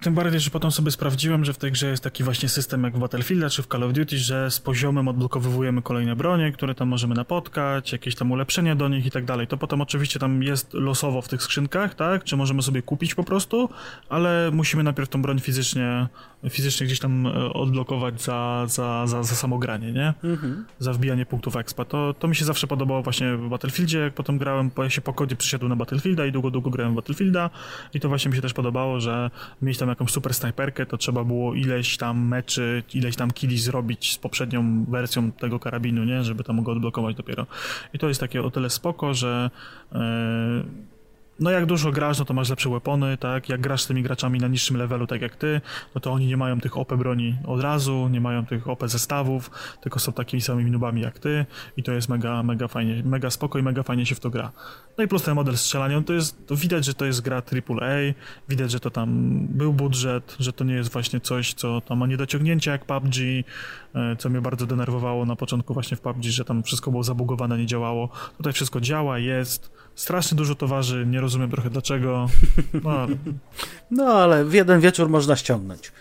Tym bardziej, że potem sobie sprawdziłem, że w tej grze jest taki właśnie system jak w Battlefield czy w Call of Duty, że z poziomem odblokowujemy kolejne bronie, które tam możemy napotkać, jakieś tam ulepszenia do nich i tak dalej. To potem oczywiście tam jest losowo w tych skrzynkach, tak? Czy możemy sobie kupić po prostu, ale musimy najpierw tą broń fizycznie, fizycznie gdzieś tam e, odblokować za, za, za, za samogranie, nie? Mhm. za wbijanie punktów expa. To, to mi się zawsze podobało właśnie w Battlefieldzie, jak potem grałem, bo ja się po kodzie przyszedłem na Battlefielda i długo, długo grałem w Battlefielda i to właśnie mi się też podobało, że mieć tam jakąś super snajperkę, to trzeba było ileś tam meczy, ileś tam killi zrobić z poprzednią wersją tego karabinu, nie, żeby tam go odblokować dopiero. I to jest takie o tyle spoko, że e, no jak dużo grasz, no to masz lepsze weapony, tak? Jak grasz z tymi graczami na niższym levelu, tak jak ty, no to oni nie mają tych OP broni od razu, nie mają tych OP zestawów, tylko są takimi samymi nubami jak ty i to jest mega, mega fajnie, mega spoko i mega fajnie się w to gra. No i plus ten model strzelania, to jest, to widać, że to jest gra AAA, widać, że to tam był budżet, że to nie jest właśnie coś, co tam ma niedociągnięcia jak PUBG, e, co mnie bardzo denerwowało na początku właśnie w PUBG, że tam wszystko było zabugowane, nie działało. Tutaj wszystko działa, jest, strasznie dużo towarzy, nie rozumiem trochę dlaczego, no ale No ale w jeden wieczór można ściągnąć.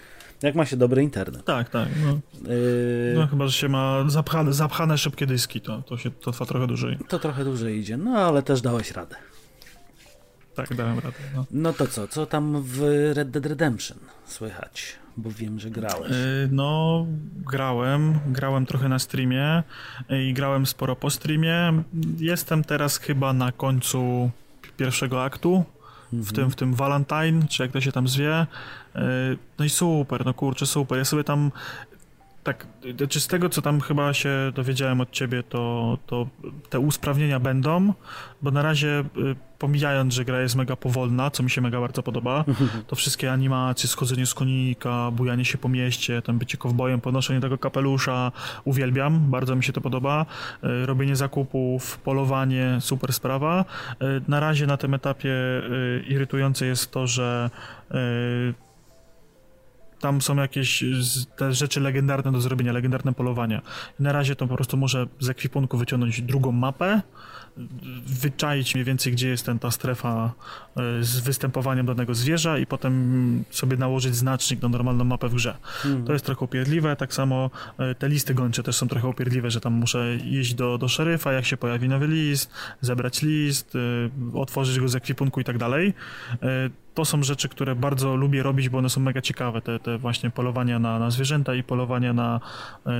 Jak ma się dobry internet. tak, tak, no. Yy, No chyba, że się ma zapchane, zapchane szybkie dyski, to, to, się, to trwa trochę dłużej. To trochę dłużej idzie, no ale też dałeś radę. Tak, dałem radę. No. No to co, co tam w Red Dead Redemption słychać? Bo wiem, że grałeś. Yy, No, grałem, grałem trochę na streamie i grałem sporo po streamie. Jestem teraz chyba na końcu pierwszego aktu, w tym, w tym Valentine, czy jak to się tam zwie. Yy, No i super, no kurczę, super. Ja sobie tam tak, czy z tego, co tam chyba się dowiedziałem od ciebie, to, to te usprawnienia będą, bo na razie, y, pomijając, że gra jest mega powolna, co mi się mega bardzo podoba, to wszystkie animacje, schodzenie z konika, bujanie się po mieście, tam bycie kowbojem, podnoszenie tego kapelusza, uwielbiam, bardzo mi się to podoba. Y, Robienie zakupów, polowanie, super sprawa. Y, Na razie na tym etapie irytujące jest to, że tam są jakieś z- te rzeczy legendarne do zrobienia, legendarne polowania. Na razie to po prostu może z ekwipunku wyciągnąć drugą mapę, wyczaić mniej więcej, gdzie jest ten, ta strefa e, z występowaniem danego zwierza i potem sobie nałożyć znacznik na normalną mapę w grze. Mhm. To jest trochę upierdliwe, tak samo e, te listy gończe też są trochę upierdliwe, że tam muszę iść do, do szeryfa, jak się pojawi nowy list, zebrać list, e, otworzyć go z ekwipunku i tak dalej. To są rzeczy, które bardzo lubię robić, bo one są mega ciekawe, te, te właśnie polowania na, na zwierzęta i polowania na,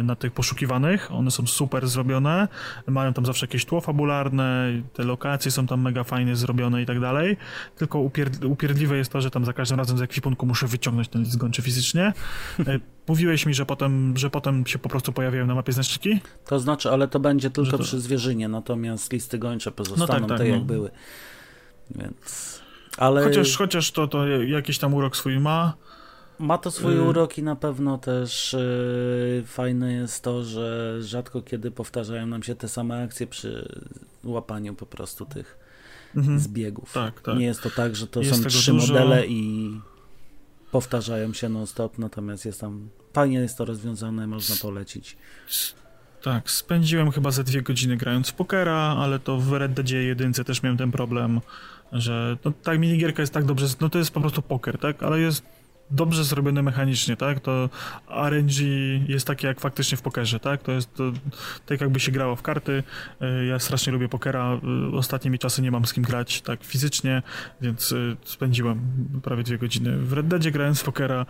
na tych poszukiwanych. One są super zrobione, mają tam zawsze jakieś tło fabularne, te lokacje są tam mega fajnie zrobione i tak dalej. Tylko upierd- upierdliwe jest to, że tam za każdym razem z ekwipunku muszę wyciągnąć ten list gończy fizycznie. E, Mówiłeś mi, że potem, że potem się po prostu pojawiają na mapie znaczniki? To znaczy, ale to będzie tylko to- przy zwierzynie, natomiast listy gończe pozostaną No tak, tak, te, jak no. były. Więc... Ale Chociaż, chociaż to, to jakiś tam urok swój ma. Ma to swój y- urok i na pewno też yy, fajne jest to, że rzadko kiedy powtarzają nam się te same akcje przy łapaniu po prostu tych Mhm. zbiegów. Tak, tak. Nie jest to tak, że to Jest są trzy dużo. modele i powtarzają się non-stop, natomiast jest tam fajnie jest to rozwiązane, można polecić. Tak, spędziłem chyba ze dwie godziny grając w pokera, ale to w Red Deadzie 1 też miałem ten problem, że no, tak minigierka jest tak dobrze, no to jest po prostu poker, tak, ale jest dobrze zrobione mechanicznie, tak, to RNG jest takie jak faktycznie w pokerze, tak, to jest to, tak jakby się grało w karty, Y, ja strasznie lubię pokera, y, ostatnimi czasy nie mam z kim grać tak fizycznie, więc y, spędziłem prawie dwie godziny w Red Deadzie grając w pokera,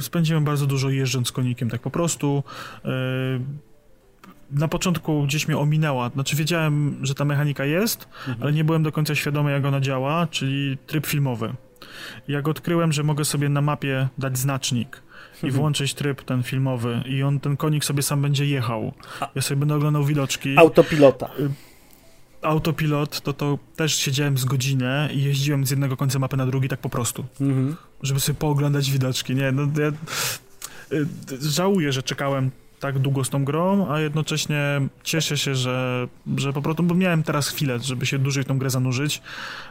spędziłem bardzo dużo jeżdżąc konikiem tak po prostu, na początku gdzieś mnie ominęła. Znaczy wiedziałem, że ta mechanika jest, ale nie byłem do końca świadomy, jak ona działa, czyli tryb filmowy. Jak odkryłem, że mogę sobie na mapie dać znacznik i włączyć tryb ten filmowy i on, ten konik sobie sam będzie jechał. Ja sobie będę oglądał widoczki. Autopilota. Autopilot, to to też siedziałem z godzinę i jeździłem z jednego końca mapy na drugi tak po prostu Mhm. żeby sobie pooglądać widoczki. Nie, no ja y, żałuję, że czekałem tak długo z tą grą, a jednocześnie cieszę się, że, że po prostu, bo miałem teraz chwilę, żeby się dłużej w tą grę zanurzyć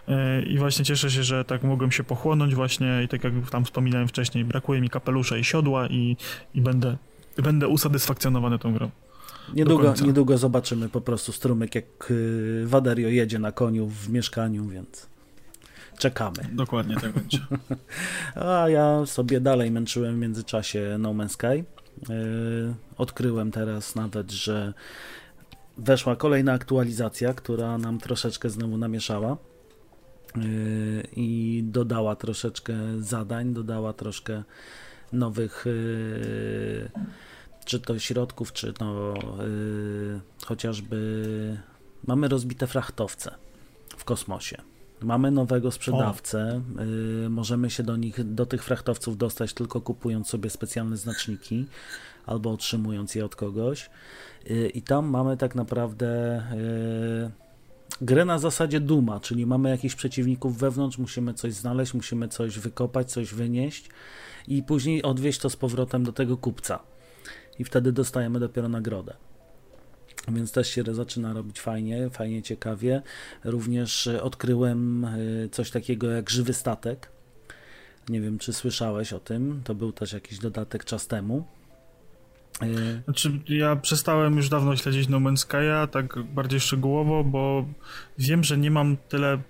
y, i właśnie cieszę się, że tak mogłem się pochłonąć właśnie i tak jak tam wspominałem wcześniej, brakuje mi kapelusza i siodła i, i będę, będę usatysfakcjonowany tą grą. Niedługo, niedługo zobaczymy po prostu strumyk, jak y, Waderio jedzie na koniu w mieszkaniu, więc czekamy. Dokładnie tak będzie. A ja sobie dalej męczyłem w międzyczasie No Man's Sky. Yy, odkryłem teraz nawet, że weszła kolejna aktualizacja, która nam troszeczkę znowu namieszała yy, i dodała troszeczkę zadań, dodała troszkę nowych yy, czy to środków, czy to chociażby mamy rozbite frachtowce w kosmosie. Mamy nowego sprzedawcę, y, możemy się do nich, do tych frachtowców dostać tylko kupując sobie specjalne znaczniki albo otrzymując je od kogoś. Y, I tam mamy tak naprawdę y, grę na zasadzie duma, czyli mamy jakichś przeciwników wewnątrz, musimy coś znaleźć, musimy coś wykopać, coś wynieść i później odwieźć to z powrotem do tego kupca. I wtedy dostajemy dopiero nagrodę. Więc też się zaczyna robić fajnie, fajnie ciekawie. Również e, odkryłem e, coś takiego jak żywy statek. Nie wiem, czy słyszałeś o tym. To był też jakiś dodatek czas temu. E, znaczy, ja przestałem już dawno śledzić No Man's Sky'a, tak bardziej szczegółowo, bo wiem, że nie mam tyle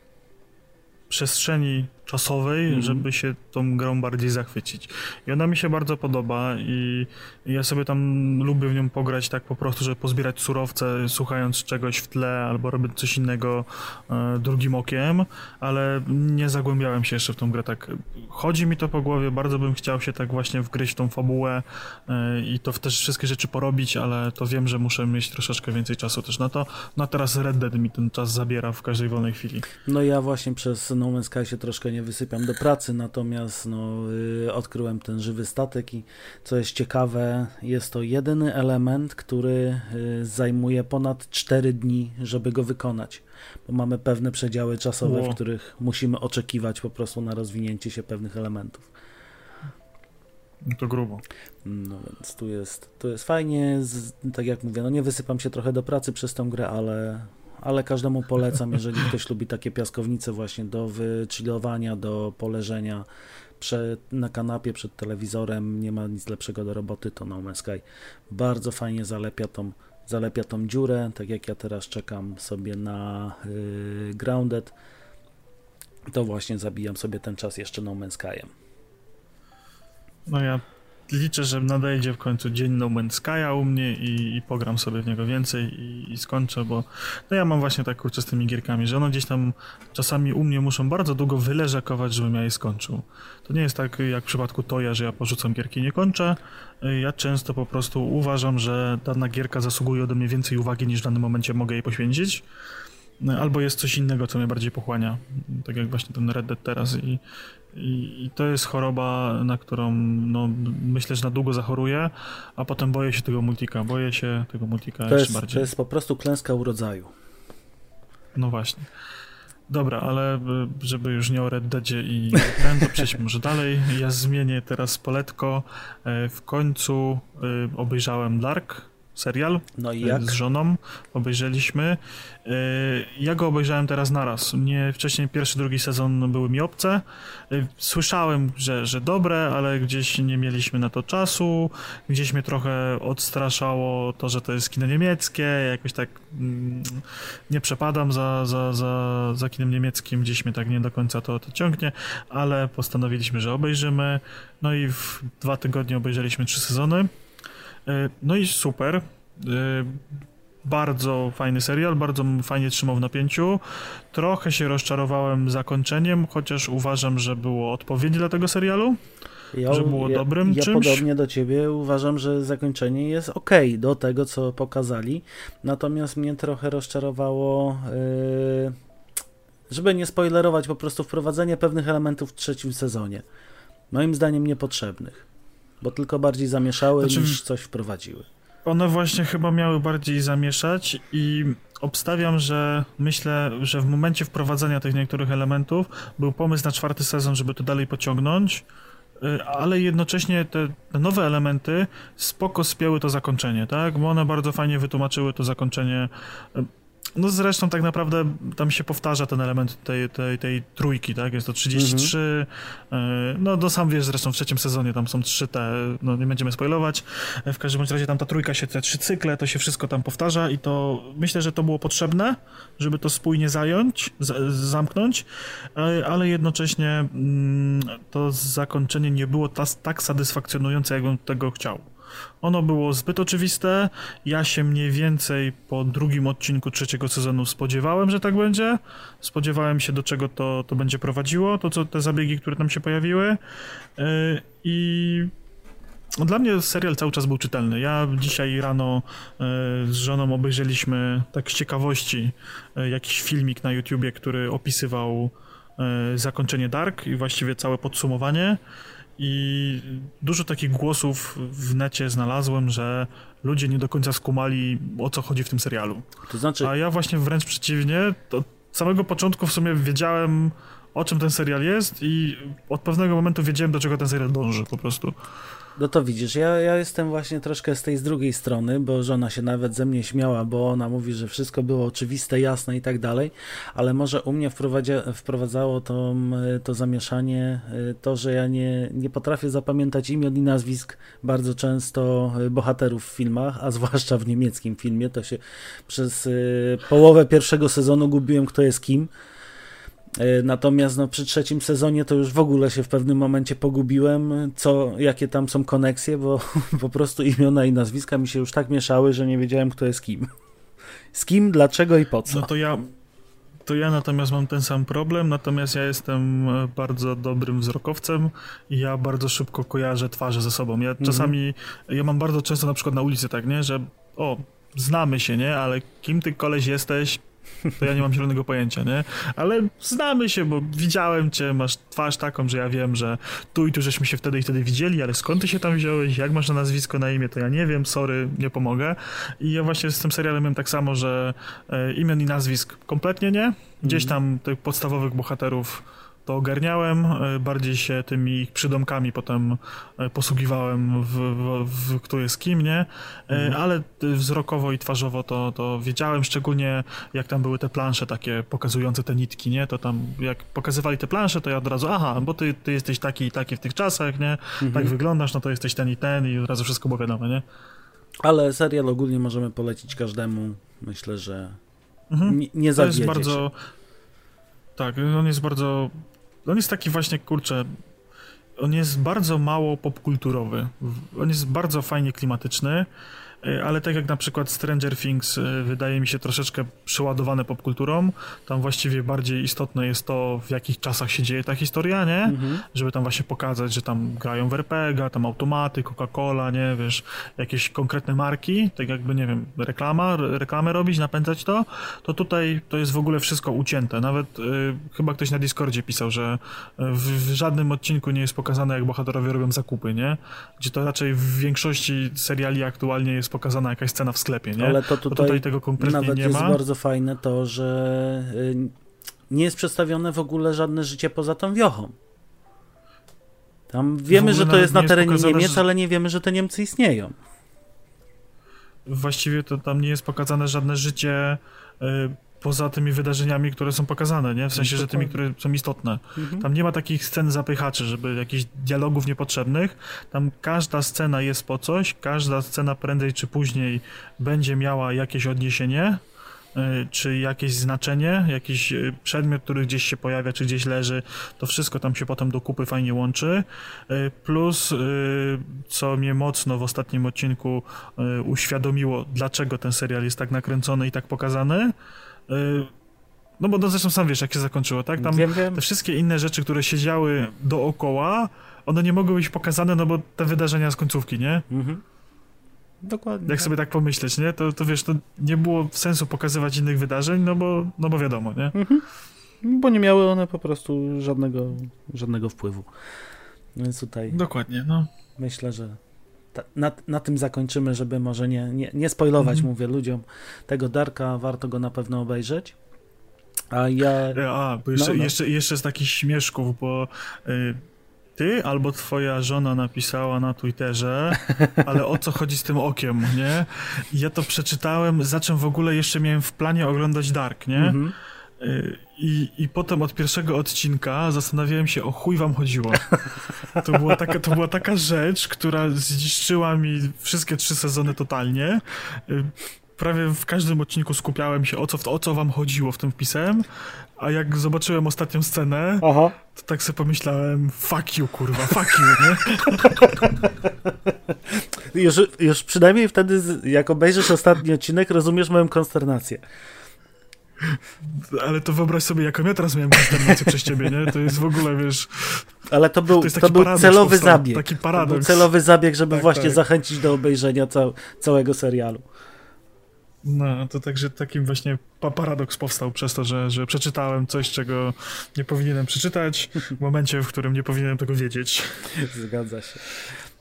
przestrzeni czasowej, mm -hmm. żeby się tą grą bardziej zachwycić. I ona mi się bardzo podoba i ja sobie tam lubię w nią pograć tak po prostu, żeby pozbierać surowce, słuchając czegoś w tle albo robić coś innego e, drugim okiem, ale nie zagłębiałem się jeszcze w tą grę tak. Chodzi mi to po głowie, bardzo bym chciał się tak właśnie wgryźć w tą fabułę e, i to też wszystkie rzeczy porobić, ale to wiem, że muszę mieć troszeczkę więcej czasu też na to. No a teraz Red Dead mi ten czas zabiera w każdej wolnej chwili. No ja właśnie przez No Man's Sky się troszkę nie wysypiam do pracy, natomiast no, y, odkryłem ten żywy statek i co jest ciekawe, jest to jedyny element, który y, zajmuje ponad 4 dni, żeby go wykonać, bo mamy pewne przedziały czasowe, wow. w których musimy oczekiwać po prostu na rozwinięcie się pewnych elementów. No to grubo. No więc tu jest, tu jest fajnie, z, tak jak mówię, no nie wysypam się trochę do pracy przez tą grę, ale, ale każdemu polecam, jeżeli ktoś lubi takie piaskownice właśnie do wychillowania, do poleżenia przed, na kanapie przed telewizorem, nie ma nic lepszego do roboty, to No Man's Sky bardzo fajnie zalepia tą, zalepia tą dziurę, tak jak ja teraz czekam sobie na yy, Grounded, to właśnie zabijam sobie ten czas jeszcze No Man's Skyem. No ja liczę, że nadejdzie w końcu dzień No Man's Sky'a u mnie i, i pogram sobie w niego więcej i, i, skończę, bo no ja mam właśnie tak kurczę z tymi gierkami, że one gdzieś tam czasami u mnie muszą bardzo długo wyleżakować, żebym ja je skończył. To nie jest tak jak w przypadku Toja, że ja porzucam gierki i nie kończę. Ja często po prostu uważam, że dana gierka zasługuje ode mnie więcej uwagi niż w danym momencie mogę jej poświęcić. Albo jest coś innego, co mnie bardziej pochłania, tak jak właśnie ten Red Dead teraz i, i, I, to jest choroba, na którą no, myślę, że na długo zachoruję, a potem boję się tego multika. Boję się tego multika to jeszcze jest, bardziej. To jest po prostu klęska urodzaju. No właśnie. Dobra, ale żeby już nie o Red Deadzie i ten, to przejdźmy może dalej. Ja zmienię teraz poletko. E, w końcu e, obejrzałem Dark, serial no i jak? z żoną. Obejrzeliśmy. E, ja go obejrzałem teraz naraz. Mnie wcześniej pierwszy, drugi sezon były mi obce. E, słyszałem, że, że dobre, ale gdzieś nie mieliśmy na to czasu. Gdzieś mnie trochę odstraszało to, że to jest kino niemieckie. Jakoś tak mm, nie przepadam za, za, za, za kinem niemieckim. Gdzieś mnie tak nie do końca to, to ciągnie, ale postanowiliśmy, że obejrzymy. No i w dwa tygodnie obejrzeliśmy trzy sezony. E, no i super. E, bardzo fajny serial, bardzo fajnie trzymał w napięciu. Trochę się rozczarowałem zakończeniem, chociaż uważam, że było odpowiednie dla tego serialu. Ja, że było ja, dobrym ja czymś. Podobnie do ciebie uważam, że zakończenie jest ok do tego, co pokazali. Natomiast mnie trochę rozczarowało, yy, żeby nie spoilerować, po prostu wprowadzenie pewnych elementów w trzecim sezonie. Moim zdaniem niepotrzebnych bo tylko bardziej zamieszały znaczy, niż coś wprowadziły. One właśnie chyba miały bardziej zamieszać i obstawiam, że myślę, że w momencie wprowadzenia tych niektórych elementów był pomysł na czwarty sezon, żeby to dalej pociągnąć, y, ale jednocześnie te, te nowe elementy spoko spięły to zakończenie, tak? Bo one bardzo fajnie wytłumaczyły to zakończenie No zresztą tak naprawdę tam się powtarza ten element tej, tej, tej trójki, tak? Jest to 33, mhm. no, no sam wiesz, zresztą w trzecim sezonie tam są trzy te, no nie będziemy spoilować, w każdym razie tam ta trójka się, te trzy cykle, to się wszystko tam powtarza i to myślę, że to było potrzebne, żeby to spójnie zająć, zamknąć, e, ale jednocześnie mm, to zakończenie nie było tak satysfakcjonujące, jakbym tego chciał. Ono było zbyt oczywiste. Ja się mniej więcej po drugim odcinku trzeciego sezonu spodziewałem, że tak będzie. Spodziewałem się, do czego to, to będzie prowadziło, to co te zabiegi, które tam się pojawiły. Yy, I dla mnie serial cały czas był czytelny. Ja dzisiaj rano yy, z żoną obejrzeliśmy tak z ciekawości yy, jakiś filmik na YouTubie, który opisywał zakończenie Dark i właściwie całe podsumowanie. I dużo takich głosów w necie znalazłem, że ludzie nie do końca skumali, o co chodzi w tym serialu. To znaczy... A ja właśnie wręcz przeciwnie, od samego początku w sumie wiedziałem, o czym ten serial jest i od pewnego momentu wiedziałem, do czego ten serial dąży po prostu. No to widzisz, ja, ja jestem właśnie troszkę z tej z drugiej strony, bo żona się nawet ze mnie śmiała, bo ona mówi, że wszystko było oczywiste, jasne i tak dalej, ale może u mnie wprowadzało to, to zamieszanie y, to, że ja nie, nie potrafię zapamiętać imion i nazwisk bardzo często y, bohaterów w filmach, a zwłaszcza w niemieckim filmie, to się przez połowę pierwszego sezonu gubiłem, kto jest kim. E, natomiast no, przy trzecim sezonie to już w ogóle się w pewnym momencie pogubiłem, co, jakie tam są koneksje, bo po prostu imiona i nazwiska mi się już tak mieszały, że nie wiedziałem, kto jest kim. Z kim, dlaczego i po co. No to ja, to ja natomiast mam ten sam problem, natomiast ja jestem e, bardzo dobrym wzrokowcem i ja bardzo szybko kojarzę twarze ze sobą. Ja mhm. czasami, ja mam bardzo często na przykład na ulicy tak, nie, że o, znamy się, nie, ale kim ty koleś jesteś, to ja nie mam zielonego pojęcia, nie? Ale znamy się, bo widziałem cię, masz twarz taką, że ja wiem, że tu i tu żeśmy się wtedy i wtedy widzieli, ale skąd ty się tam wziąłeś, jak masz na nazwisko, na imię, to ja nie wiem, sorry, nie pomogę. I ja właśnie z tym serialem miałem tak samo, że e, imion i nazwisk kompletnie nie. Gdzieś mhm. tam tych podstawowych bohaterów to ogarniałem, e, bardziej się tymi przydomkami potem e, posługiwałem w, w, w kto jest kim, nie? E, mhm. Ale wzrokowo i twarzowo to, to wiedziałem, szczególnie jak tam były te plansze takie pokazujące te nitki, nie? To tam jak pokazywali te plansze, to ja od razu, aha, bo ty, ty jesteś taki i taki w tych czasach, nie? Mhm. Tak wyglądasz, no to jesteś ten i ten i od razu wszystko było wiadomo, nie? Ale serial ogólnie możemy polecić każdemu. Myślę, że mhm. nie, nie To jest bardzo... Tak, on jest bardzo on jest taki właśnie, kurczę, on jest bardzo mało popkulturowy. On jest bardzo fajnie klimatyczny. E, ale tak jak na przykład Stranger Things e, wydaje mi się troszeczkę przeładowane popkulturą, tam właściwie bardziej istotne jest to, w jakich czasach się dzieje ta historia, nie? Mhm. Żeby tam właśnie pokazać, że tam grają w RPG, tam automaty, Coca-Cola, nie? Wiesz, jakieś konkretne marki, tak jakby, nie wiem, reklama, reklamę robić, napędzać to, to tutaj to jest w ogóle wszystko ucięte. Nawet y, chyba ktoś na Discordzie pisał, że w, w żadnym odcinku nie jest pokazane, jak bohaterowie robią zakupy, nie? Gdzie to raczej w większości seriali aktualnie jest pokazana jakaś scena w sklepie, nie? Ale to tutaj, tutaj tego kompletnie nawet nie jest ma. bardzo fajne to, że y, nie jest przedstawione w ogóle żadne życie poza tą wiochą. Tam wiemy, że to jest na terenie jest Niemiec, że... ale nie wiemy, że te Niemcy istnieją. Właściwie to tam nie jest pokazane żadne życie y, poza tymi wydarzeniami, które są pokazane, nie? W sensie, że tymi, które są istotne. Mhm. Tam nie ma takich scen zapychaczy, żeby jakichś dialogów niepotrzebnych. Tam każda scena jest po coś, każda scena prędzej czy później będzie miała jakieś odniesienie, y, czy jakieś znaczenie, jakiś y, przedmiot, który gdzieś się pojawia, czy gdzieś leży, to wszystko tam się potem do kupy fajnie łączy. Y, plus, co mnie mocno w ostatnim odcinku uświadomiło, dlaczego ten serial jest tak nakręcony i tak pokazany, no bo no zresztą sam wiesz, jak się zakończyło, tak? Tam wiem, wiem. te wszystkie inne rzeczy, które się działy dookoła, one nie mogły być pokazane, no bo te wydarzenia z końcówki, nie? Mhm. Dokładnie. Jak tak. sobie tak pomyśleć, nie? To, to wiesz, to nie było sensu pokazywać innych wydarzeń, no bo, no bo wiadomo, nie? Mhm. Bo nie miały one po prostu żadnego, żadnego wpływu. Więc tutaj. Dokładnie, no. Myślę, że na, na tym zakończymy, żeby może nie, nie, nie spoilować, mm. mówię ludziom, tego Darka, warto go na pewno obejrzeć. A ja. A, bo jeszcze, no, no. Jeszcze, jeszcze z takich śmieszków, bo y, ty albo twoja żona napisała na Twitterze, ale o co chodzi z tym okiem, nie? I ja to przeczytałem, za czym w ogóle jeszcze miałem w planie oglądać Dark, nie? Mhm. I, I potem od pierwszego odcinka zastanawiałem się, o chuj wam chodziło. To była taka, to była taka rzecz, która zniszczyła mi wszystkie trzy sezony totalnie. Y, prawie w każdym odcinku skupiałem się, o co, o co wam chodziło w tym wpisem, a jak zobaczyłem ostatnią scenę, Aha. to tak sobie pomyślałem, fuck you, kurwa, fuck you, nie? już, już przynajmniej wtedy, jak obejrzysz ostatni odcinek, rozumiesz moją konsternację. Ale to wyobraź sobie, jaką ja teraz miałem konsternację przez ciebie, nie? To jest w ogóle, wiesz... Ale to był, to, to był celowy powstał, zabieg. Taki paradoks. To był celowy zabieg, żeby tak, właśnie tak. zachęcić do obejrzenia cał, całego serialu. No, to także takim właśnie paradoks powstał przez to, że, że przeczytałem coś, czego nie powinienem przeczytać w momencie, w którym nie powinienem tego wiedzieć. Zgadza się.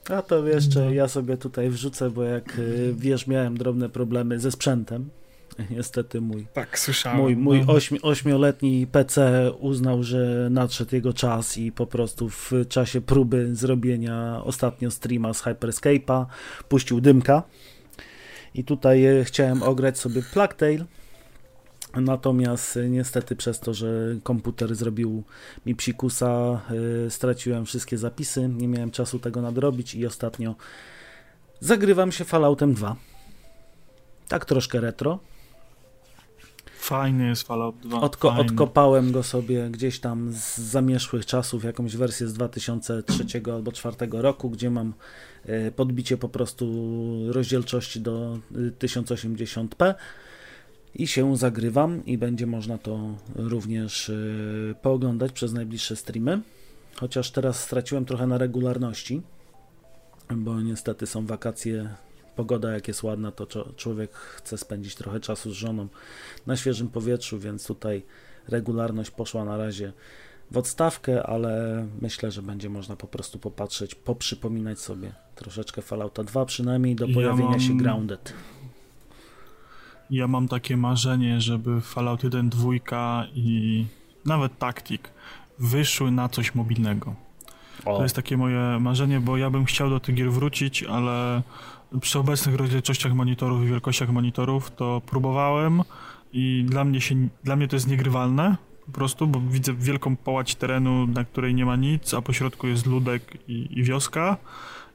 A to jeszcze no. ja sobie tutaj wrzucę, bo jak y, wiesz, miałem drobne problemy ze sprzętem. Niestety mój, tak, słyszałem. mój, mój no. ośmi, ośmioletni PC uznał, że nadszedł jego czas i po prostu w czasie próby zrobienia ostatnio streama z Hyperscape'a puścił dymka i tutaj e, chciałem ograć sobie Plugtail, natomiast e, niestety przez to, że komputer zrobił mi psikusa, e, straciłem wszystkie zapisy, nie miałem czasu tego nadrobić i ostatnio zagrywam się Falloutem 2. Tak troszkę retro, Fajny jest Fallout 2. Odko odkopałem go sobie gdzieś tam z zamieszłych czasów, jakąś wersję z 2003 albo 2004 roku, gdzie mam e, podbicie po prostu rozdzielczości do 1080p e, i się zagrywam i będzie można to również e, pooglądać przez najbliższe streamy. Chociaż teraz straciłem trochę na regularności, bo niestety są wakacje pogoda jak jest ładna, to człowiek chce spędzić trochę czasu z żoną na świeżym powietrzu, więc tutaj regularność poszła na razie w odstawkę, ale myślę, że będzie można po prostu popatrzeć, poprzypominać sobie troszeczkę Fallouta 2, przynajmniej do pojawienia ja mam... się Grounded. Ja mam takie marzenie, żeby Fallout 1, 2 i nawet Tactic wyszły na coś mobilnego. O. To jest takie moje marzenie, bo ja bym chciał do tych gier wrócić, ale przy obecnych rozdzielczościach monitorów i wielkościach monitorów to próbowałem i dla mnie, się, dla mnie to jest niegrywalne po prostu, bo widzę wielką połać terenu, na której nie ma nic, a po środku jest ludek i, i wioska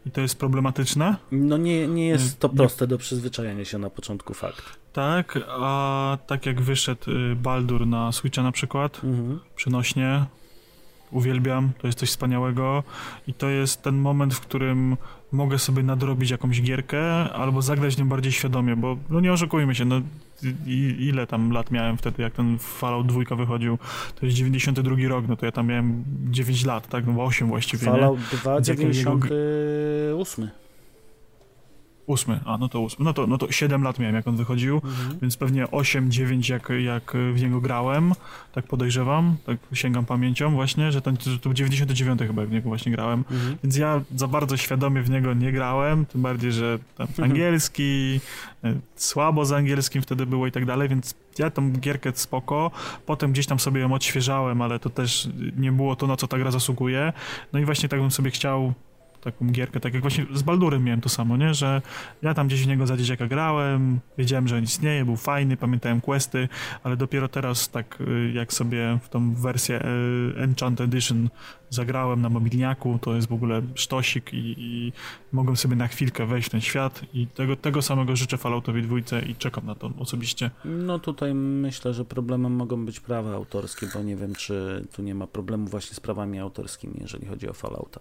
i to jest problematyczne. No nie, nie jest to proste do przyzwyczajenia się na początku, fakt. Tak, a tak jak wyszedł y, Baldur na Switcha na przykład, mhm. przenośnie, uwielbiam, to jest coś wspaniałego i to jest ten moment, w którym mogę sobie nadrobić jakąś gierkę albo zagrać nią bardziej świadomie, bo no nie oszukujmy się, no i, ile tam lat miałem wtedy, jak ten Fallout 2 wychodził, to jest 92 rok, no to ja tam miałem 9 lat, tak, no 8 właściwie, Fallout 2, 98. Ósmy, a no to ósmy. No to, no to 7 lat miałem, jak on wychodził, mhm. więc pewnie 8-9 jak, jak w niego grałem, tak podejrzewam, tak sięgam pamięcią właśnie, że, ten, że to był 99 chyba, w niego właśnie grałem, mhm. więc ja za bardzo świadomie w niego nie grałem, tym bardziej, że mhm. angielski, e, słabo z angielskim wtedy było i tak dalej, więc ja tą gierkę spoko, potem gdzieś tam sobie ją odświeżałem, ale to też nie było to, na co ta gra zasługuje, no i właśnie tak bym sobie chciał taką gierkę, tak jak właśnie z Baldurem miałem to samo, nie, że ja tam gdzieś w niego za dzieciaka grałem, wiedziałem, że on istnieje, był fajny, pamiętałem questy, ale dopiero teraz tak y, jak sobie w tą wersję y, Enchant Edition zagrałem na mobilniaku, to jest w ogóle sztosik i, i mogłem sobie na chwilkę wejść w ten świat i tego, tego samego życzę Falloutowi dwójce i czekam na to osobiście. No tutaj myślę, że problemem mogą być prawa autorskie, bo nie wiem, czy tu nie ma problemu właśnie z prawami autorskimi, jeżeli chodzi o Fallouta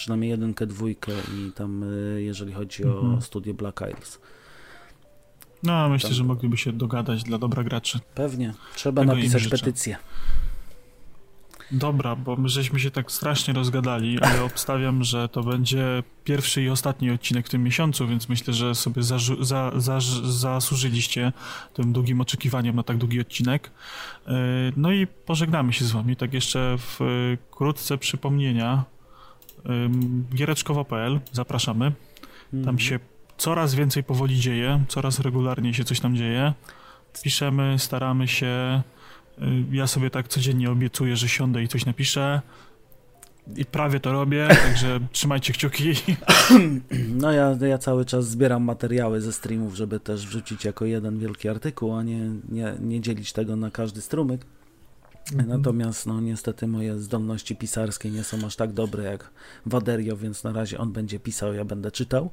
przynajmniej jedynkę, dwójkę i tam y, jeżeli chodzi mhm. o studię Black Isles. No, myślę, tam... że mogliby się dogadać dla dobra graczy. Pewnie. Trzeba Tego napisać petycję. Dobra, bo my żeśmy się tak strasznie rozgadali, ale obstawiam, że to będzie pierwszy i ostatni odcinek w tym miesiącu, więc myślę, że sobie za, za, za, zasłużyliście tym długim oczekiwaniem na tak długi odcinek. Y, no i pożegnamy się z wami. Tak jeszcze wkrótce przypomnienia giereczkowo.pl, zapraszamy. Tam mhm. się coraz więcej powoli dzieje, coraz regularniej się coś tam dzieje. Piszemy, staramy się. Ja sobie tak codziennie obiecuję, że siądę i coś napiszę. i prawie to robię, także trzymajcie kciuki. No ja, ja cały czas zbieram materiały ze streamów, żeby też wrzucić jako jeden wielki artykuł, a nie, nie, nie dzielić tego na każdy strumyk. Natomiast no niestety moje zdolności pisarskie nie są aż tak dobre jak Waderio, więc na razie on będzie pisał, ja będę czytał.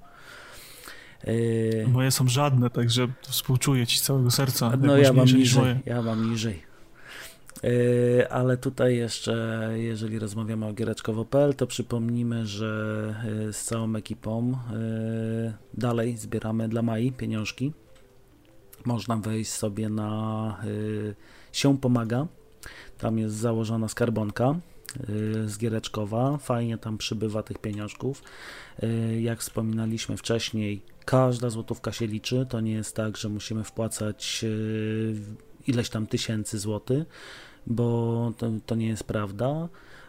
Yy... Moje są żadne, także współczuję ci z całego serca. No ja mam niżej, ja mam niżej. Yy, ale tutaj jeszcze, jeżeli rozmawiamy o giereczkowo.pl, to przypomnimy, że yy, z całą ekipą yy, dalej zbieramy dla Mai pieniążki. Można wejść sobie na się pomaga. Tam jest założona skarbonka z Giereczkowa. Fajnie tam przybywa tych pieniążków. Jak wspominaliśmy wcześniej, każda złotówka się liczy. To nie jest tak, że musimy wpłacać ileś tam tysięcy złotych bo to, to nie jest prawda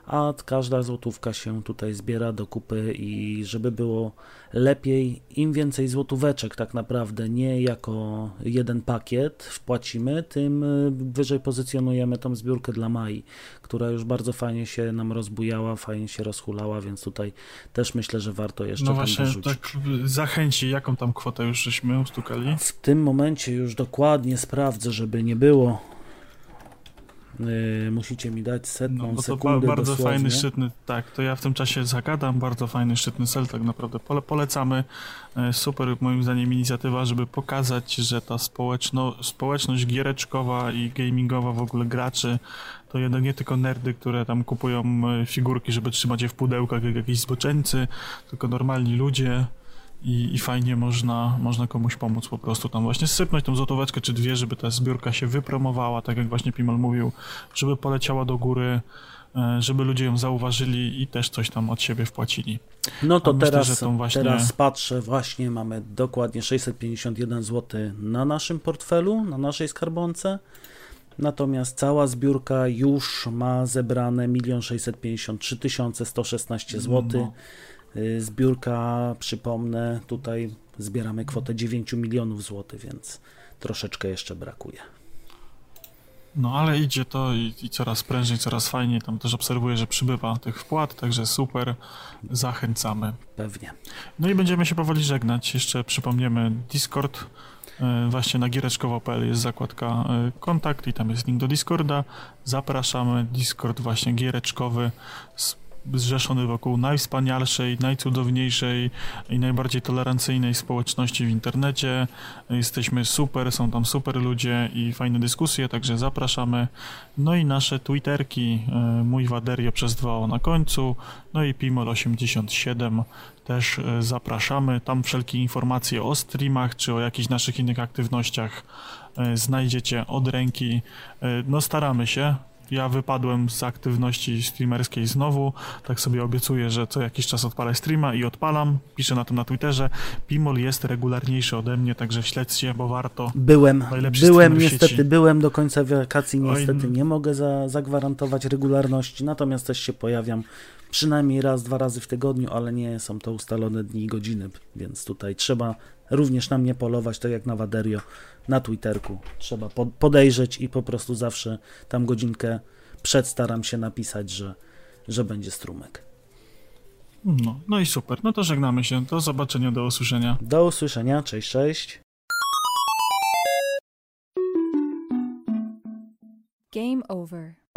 a każda złotówka się tutaj zbiera do kupy i żeby było lepiej, im więcej złotóweczek tak naprawdę, nie jako jeden pakiet wpłacimy, tym wyżej pozycjonujemy tą zbiórkę dla Mai, która już bardzo fajnie się nam rozbujała, fajnie się rozhulała, więc tutaj też myślę, że warto jeszcze No właśnie, tak zachęci, jaką tam kwotę już żeśmy ustukali? W tym momencie już dokładnie sprawdzę, żeby nie było Yy, musicie mi dać setną no, sekundę ba bardzo dosłownie. fajny, szczytny, tak, to ja w tym czasie zagadam, bardzo fajny, szczytny cel tak naprawdę Pole, polecamy, yy, super moim zdaniem inicjatywa, żeby pokazać, że ta społeczno, społeczność giereczkowa i gamingowa w ogóle graczy to jednak nie tylko nerdy, które tam kupują yy, figurki, żeby trzymać je w pudełkach jak jakieś zboczeńcy, tylko normalni ludzie, i, i fajnie można, można komuś pomóc po prostu tam właśnie sypnąć tą złotóweczkę czy dwie, żeby ta zbiórka się wypromowała, tak jak właśnie Pimal mówił, żeby poleciała do góry, e, żeby ludzie ją zauważyli i też coś tam od siebie wpłacili. No to teraz, właśnie... teraz patrzę, właśnie mamy dokładnie 651 zł na naszym portfelu, na naszej skarbonce. Natomiast cała zbiórka już ma zebrane 1 653 116 zł. No. Y, zbiórka, przypomnę, tutaj zbieramy kwotę 9 milionów złotych, więc troszeczkę jeszcze brakuje. No ale idzie to i, i, coraz prędzej, coraz fajniej. Tam też obserwuję, że przybywa tych wpłat, także super. Zachęcamy. Pewnie. No i będziemy się powoli żegnać. Jeszcze przypomniemy Discord. Y, właśnie na giereczkowo.pl jest zakładka y, kontakt i tam jest link do Discorda. Zapraszamy. Discord właśnie giereczkowy zrzeszony wokół najwspanialszej, najcudowniejszej i najbardziej tolerancyjnej społeczności w internecie. Jesteśmy super, są tam super ludzie i fajne dyskusje, także zapraszamy. No i nasze Twitterki, e, mój Waderio przez 2 na końcu, no i Pimol87 też e, zapraszamy. Tam wszelkie informacje o streamach czy o jakichś naszych innych aktywnościach e, znajdziecie od ręki. No staramy się, ja wypadłem z aktywności streamerskiej znowu, tak sobie obiecuję, że co jakiś czas odpalę streama i odpalam, piszę na tym na Twitterze. Pimol jest regularniejszy ode mnie, także śledźcie, bo warto. Byłem, byłem niestety, byłem do końca wakacji, niestety Oj. nie mogę za, zagwarantować regularności, natomiast też się pojawiam przynajmniej raz, dwa razy w tygodniu, ale nie są to ustalone dni i godziny, więc tutaj trzeba również na mnie polować, tak jak na Waderio na Twitterku. Trzeba podejrzeć i po prostu zawsze tam godzinkę przed staram się napisać, że, że będzie strumek. No, no i super. No to żegnamy się. Do zobaczenia, do usłyszenia. Do usłyszenia. Cześć, cześć. Game over.